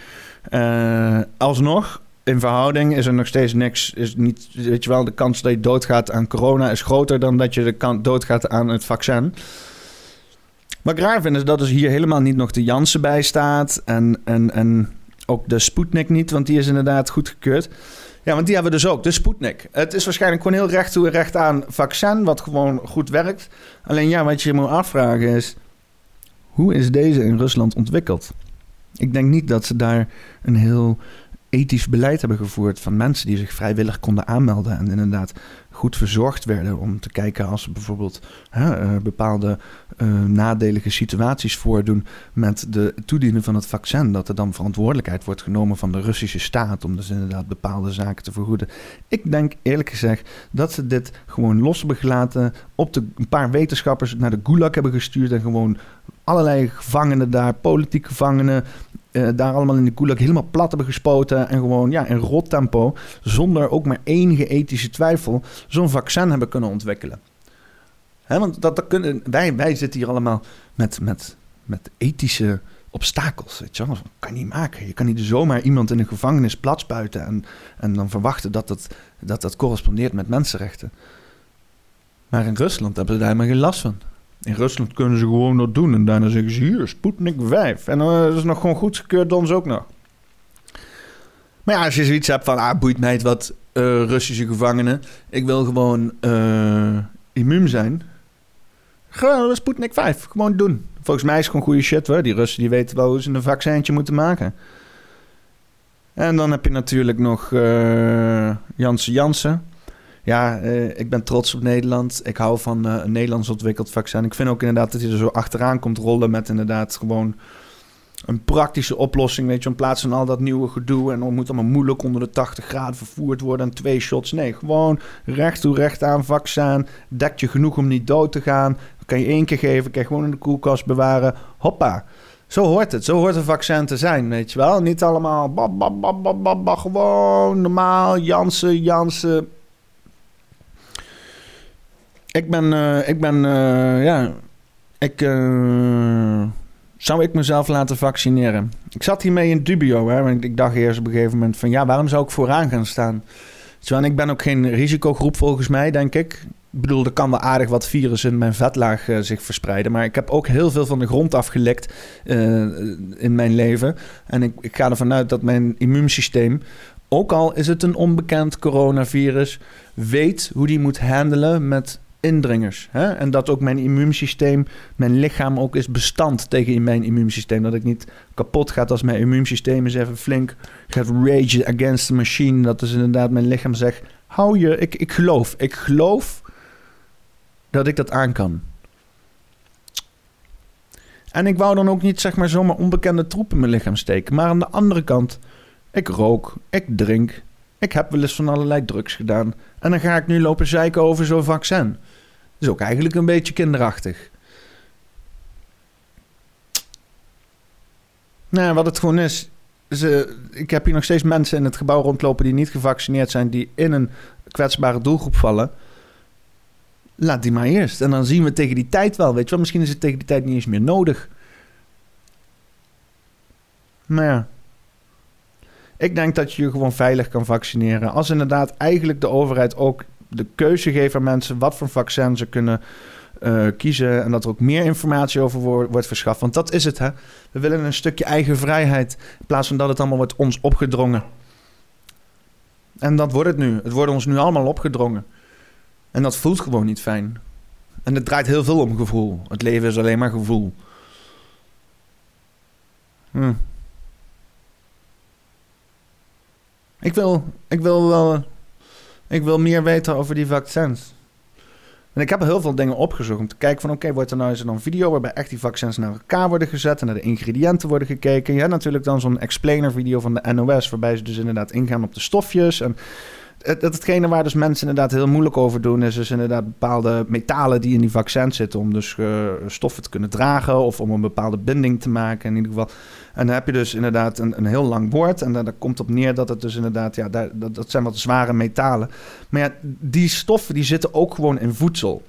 Alsnog, in verhouding is er nog steeds niks. Is niet, weet je wel, de kans dat je doodgaat aan corona is groter dan dat je de kans doodgaat aan het vaccin. Wat ik raar vind is dat dus hier helemaal niet nog de Janssen bij staat. En, en, en ook de Sputnik niet, want die is inderdaad goedgekeurd. Ja, want die hebben we dus ook, de Sputnik. Het is waarschijnlijk gewoon heel recht toe recht aan vaccin, wat gewoon goed werkt. Alleen ja, wat je je moet afvragen is... hoe is deze in Rusland ontwikkeld? Ik denk niet dat ze daar een heel ethisch beleid hebben gevoerd... van mensen die zich vrijwillig konden aanmelden... en inderdaad goed verzorgd werden om te kijken als ze bijvoorbeeld hè, eh, bepaalde eh, nadelige situaties voordoen met de toedienen van het vaccin. Dat er dan verantwoordelijkheid wordt genomen van de Russische staat om dus inderdaad bepaalde zaken te vergoeden. Ik denk eerlijk gezegd dat ze dit gewoon los hebben gelaten, op de, een paar wetenschappers naar de Gulag hebben gestuurd en gewoon allerlei gevangenen daar, politieke gevangenen, eh, daar allemaal in de Gulag helemaal plat hebben gespoten en gewoon ja, in rot tempo, zonder ook maar enige ethische twijfel, zo'n vaccin hebben kunnen ontwikkelen. Hè, want dat, dat kunnen, wij, wij zitten hier allemaal met, met, met ethische obstakels. Weet je wel? Dat kan je niet maken. Je kan niet zomaar iemand in een gevangenis platsbuiten en, en dan verwachten dat dat, dat dat correspondeert met mensenrechten. Maar in Rusland hebben ze daar helemaal geen last van. In Rusland kunnen ze gewoon dat doen. En daarna zeggen ze hier, Sputnik 5. En dan is het nog gewoon goedgekeurd door ons ook nog. Maar ja, als je zoiets hebt van, ah, boeit mij het wat eh, Russische gevangenen. Ik wil gewoon eh, immuun zijn. Gewoon Sputnik 5. Gewoon doen. Volgens mij is het gewoon goede shit hoor. Die Russen die weten wel hoe ze een vaccintje moeten maken. En dan heb je natuurlijk nog uh, Janssen Janssen. Ja, uh, ik ben trots op Nederland. Ik hou van uh, een Nederlands ontwikkeld vaccin. Ik vind ook inderdaad dat hij er zo achteraan komt rollen met inderdaad gewoon een praktische oplossing. Weet je, in plaats van al dat nieuwe gedoe en het moet allemaal moeilijk onder de 80 graden vervoerd worden en twee shots. Nee, gewoon recht toe recht aan vaccin. Dekt je genoeg om niet dood te gaan. Dan kan je één keer geven, kan je gewoon in de koelkast bewaren. Hoppa. Zo hoort het. Zo hoort een vaccin te zijn, weet je wel. Niet allemaal bab gewoon normaal. Jansen, Jansen. Ik ben, uh, ik ben, uh, ja, ik, uh, zou ik mezelf laten vaccineren? Ik zat hiermee in dubio, hè, want ik dacht eerst op een gegeven moment van, ja, waarom zou ik vooraan gaan staan? Terwijl ik ben ook geen risicogroep volgens mij, denk ik. Ik bedoel, er kan wel aardig wat virus in mijn vetlaag zich verspreiden. Maar ik heb ook heel veel van de grond afgelekt in mijn leven. En ik, ik ga ervan uit dat mijn immuunsysteem, ook al is het een onbekend coronavirus, weet hoe die moet handelen met indringers. Hè? En dat ook mijn immuunsysteem, mijn lichaam ook is bestand tegen mijn immuunsysteem. Dat ik niet kapot gaat als mijn immuunsysteem eens even flink gaat rage against the machine. Dat is inderdaad mijn lichaam zegt, hou je, ik, ik geloof. Ik geloof dat ik dat aan kan. En ik wou dan ook niet zeg maar zomaar onbekende troepen in mijn lichaam steken. Maar aan de andere kant, ik rook, ik drink, ik heb wel eens van allerlei drugs gedaan. En dan ga ik nu lopen zeiken over zo'n vaccin is ook eigenlijk een beetje kinderachtig. Nou, wat het gewoon is. Ze, ik heb hier nog steeds mensen in het gebouw rondlopen die niet gevaccineerd zijn, die in een kwetsbare doelgroep vallen. Laat die maar eerst. En dan zien we tegen die tijd wel. Weet je wel, misschien is het tegen die tijd niet eens meer nodig. Maar ja. Ik denk dat je je gewoon veilig kan vaccineren. Als inderdaad eigenlijk de overheid ook de keuze geven aan mensen wat voor vaccin ze kunnen uh, kiezen. En dat er ook meer informatie over wordt verschaft. Want dat is het, hè. We willen een stukje eigen vrijheid. In plaats van dat het allemaal wordt ons opgedrongen. En dat wordt het nu. Het wordt ons nu allemaal opgedrongen. En dat voelt gewoon niet fijn. En het draait heel veel om gevoel. Het leven is alleen maar gevoel. Hm. Ik wil, ik wil wel ik wil meer weten over die vaccins. En ik heb heel veel dingen opgezocht om te kijken van... oké, wordt er nou eens een video waarbij echt die vaccins naar elkaar worden gezet... en naar de ingrediënten worden gekeken. Je hebt natuurlijk dan zo'n explainer video van de NOS... waarbij ze dus inderdaad ingaan op de stofjes... en het, hetgene waar dus mensen inderdaad heel moeilijk over doen, is dus inderdaad bepaalde metalen die in die vaccins zitten. Om dus uh, stoffen te kunnen dragen of om een bepaalde binding te maken in ieder geval. En dan heb je dus inderdaad een, een heel lang woord. En daar komt op neer dat het dus inderdaad, ja, dat, dat zijn wat zware metalen. Maar ja, die stoffen die zitten ook gewoon in voedsel.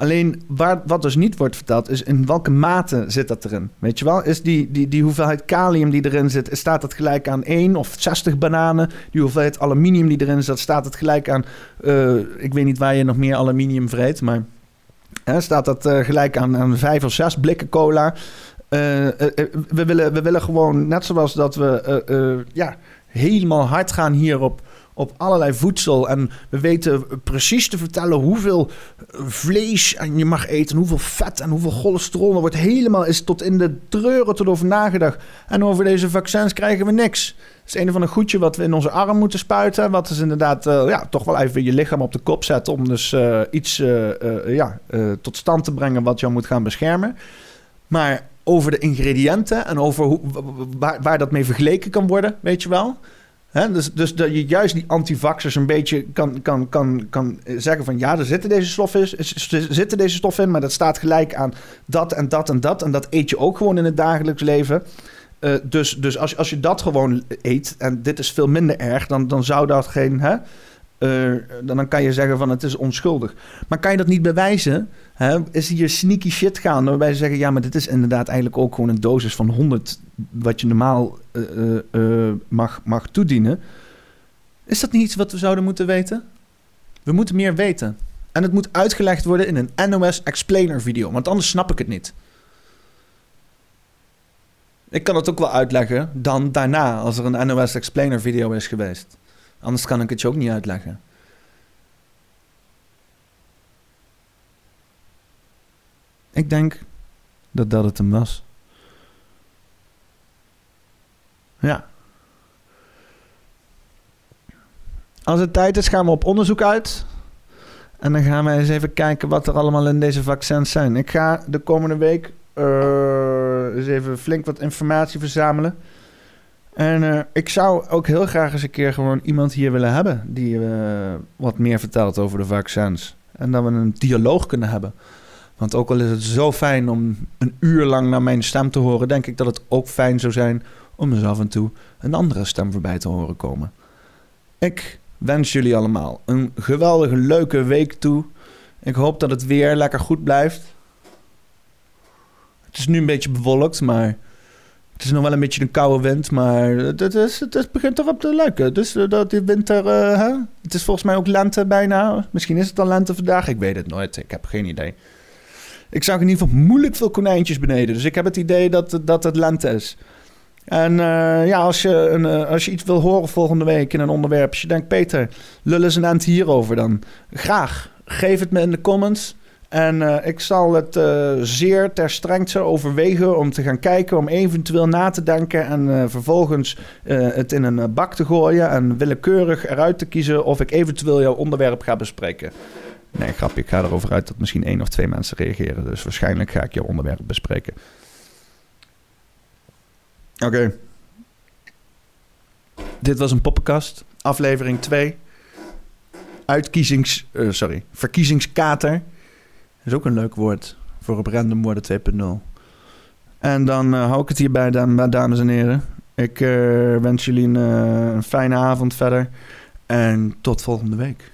Alleen waar, wat dus niet wordt verteld, is in welke mate zit dat erin. Weet je wel? Is die, die, die hoeveelheid kalium die erin zit, staat dat gelijk aan 1 of 60 bananen? Die hoeveelheid aluminium die erin zit, staat het gelijk aan. Uh, ik weet niet waar je nog meer aluminium vreet, maar hè, staat dat uh, gelijk aan, aan 5 of 6 blikken cola? Uh, we, willen, we willen gewoon, net zoals dat we ja, helemaal hard gaan hier op allerlei voedsel. En we weten precies te vertellen hoeveel vlees en je mag eten, hoeveel vet en hoeveel cholesterol. Er wordt helemaal is tot in de treuren tot over nagedacht. En over deze vaccins krijgen we niks. Het is een van de goedje wat we in onze arm moeten spuiten. Wat is inderdaad uh, ja, toch wel even je lichaam op de kop zetten. Om dus iets ja, tot stand te brengen wat jou moet gaan beschermen. Maar over de ingrediënten en over hoe, waar, waar dat mee vergeleken kan worden, weet je wel dus, dus dat je juist die antivaxers een beetje kan, kan, kan, kan zeggen van ja, er zitten deze stoffen zitten deze stoffen in, maar dat staat gelijk aan dat en dat en dat. En dat eet je ook gewoon in het dagelijks leven. Uh, dus dus als, als je dat gewoon eet, en dit is veel minder erg, dan, dan zou dat geen. Uh, dan kan je zeggen van het is onschuldig. Maar kan je dat niet bewijzen? Hè? Is hier sneaky shit gaan waarbij ze zeggen... ja, maar dit is inderdaad eigenlijk ook gewoon een dosis van 100... wat je normaal uh, uh, mag, mag toedienen. Is dat niet iets wat we zouden moeten weten? We moeten meer weten. En het moet uitgelegd worden in een NOS Explainer video. Want anders snap ik het niet. Ik kan het ook wel uitleggen dan daarna... als er een NOS Explainer video is geweest. Anders kan ik het je ook niet uitleggen. Ik denk dat dat het hem was. Ja. Als het tijd is, gaan we op onderzoek uit. En dan gaan we eens even kijken wat er allemaal in deze vaccins zijn. Ik ga de komende week uh, eens even flink wat informatie verzamelen. En uh, ik zou ook heel graag eens een keer gewoon iemand hier willen hebben die uh, wat meer vertelt over de vaccins. En dat we een dialoog kunnen hebben. Want ook al is het zo fijn om een uur lang naar mijn stem te horen, denk ik dat het ook fijn zou zijn om eens af en toe een andere stem voorbij te horen komen. Ik wens jullie allemaal een geweldige, leuke week toe. Ik hoop dat het weer lekker goed blijft. Het is nu een beetje bewolkt, maar het is nog wel een beetje een koude wind. Maar het, is, het begint erop te lijken. Dus uh, dat die winter. Uh, hè? Het is volgens mij ook lente bijna. Misschien is het al lente vandaag. Ik weet het nooit. Ik heb geen idee. Ik zag in ieder geval moeilijk veel konijntjes beneden. Dus ik heb het idee dat, dat het lente is. En uh, ja, als je, een, als je iets wil horen volgende week in een onderwerp, als je denkt, Peter, lullen eens een eind hierover dan. Graag. Geef het me in de comments. En uh, ik zal het zeer ter strengste overwegen om te gaan kijken, om eventueel na te denken en vervolgens het in een bak te gooien en willekeurig eruit te kiezen of ik eventueel jouw onderwerp ga bespreken. Nee, grapje, ik ga erover uit dat misschien één of twee mensen reageren. Dus waarschijnlijk ga ik jouw onderwerp bespreken. Oké. Dit was een poppenkast, aflevering 2. Uitkiezings... Sorry, verkiezingskater. Is ook een leuk woord voor op random worden 2.0. En dan uh, hou ik het hierbij, dames en heren. Ik uh, wens jullie een, een fijne avond verder. En tot volgende week.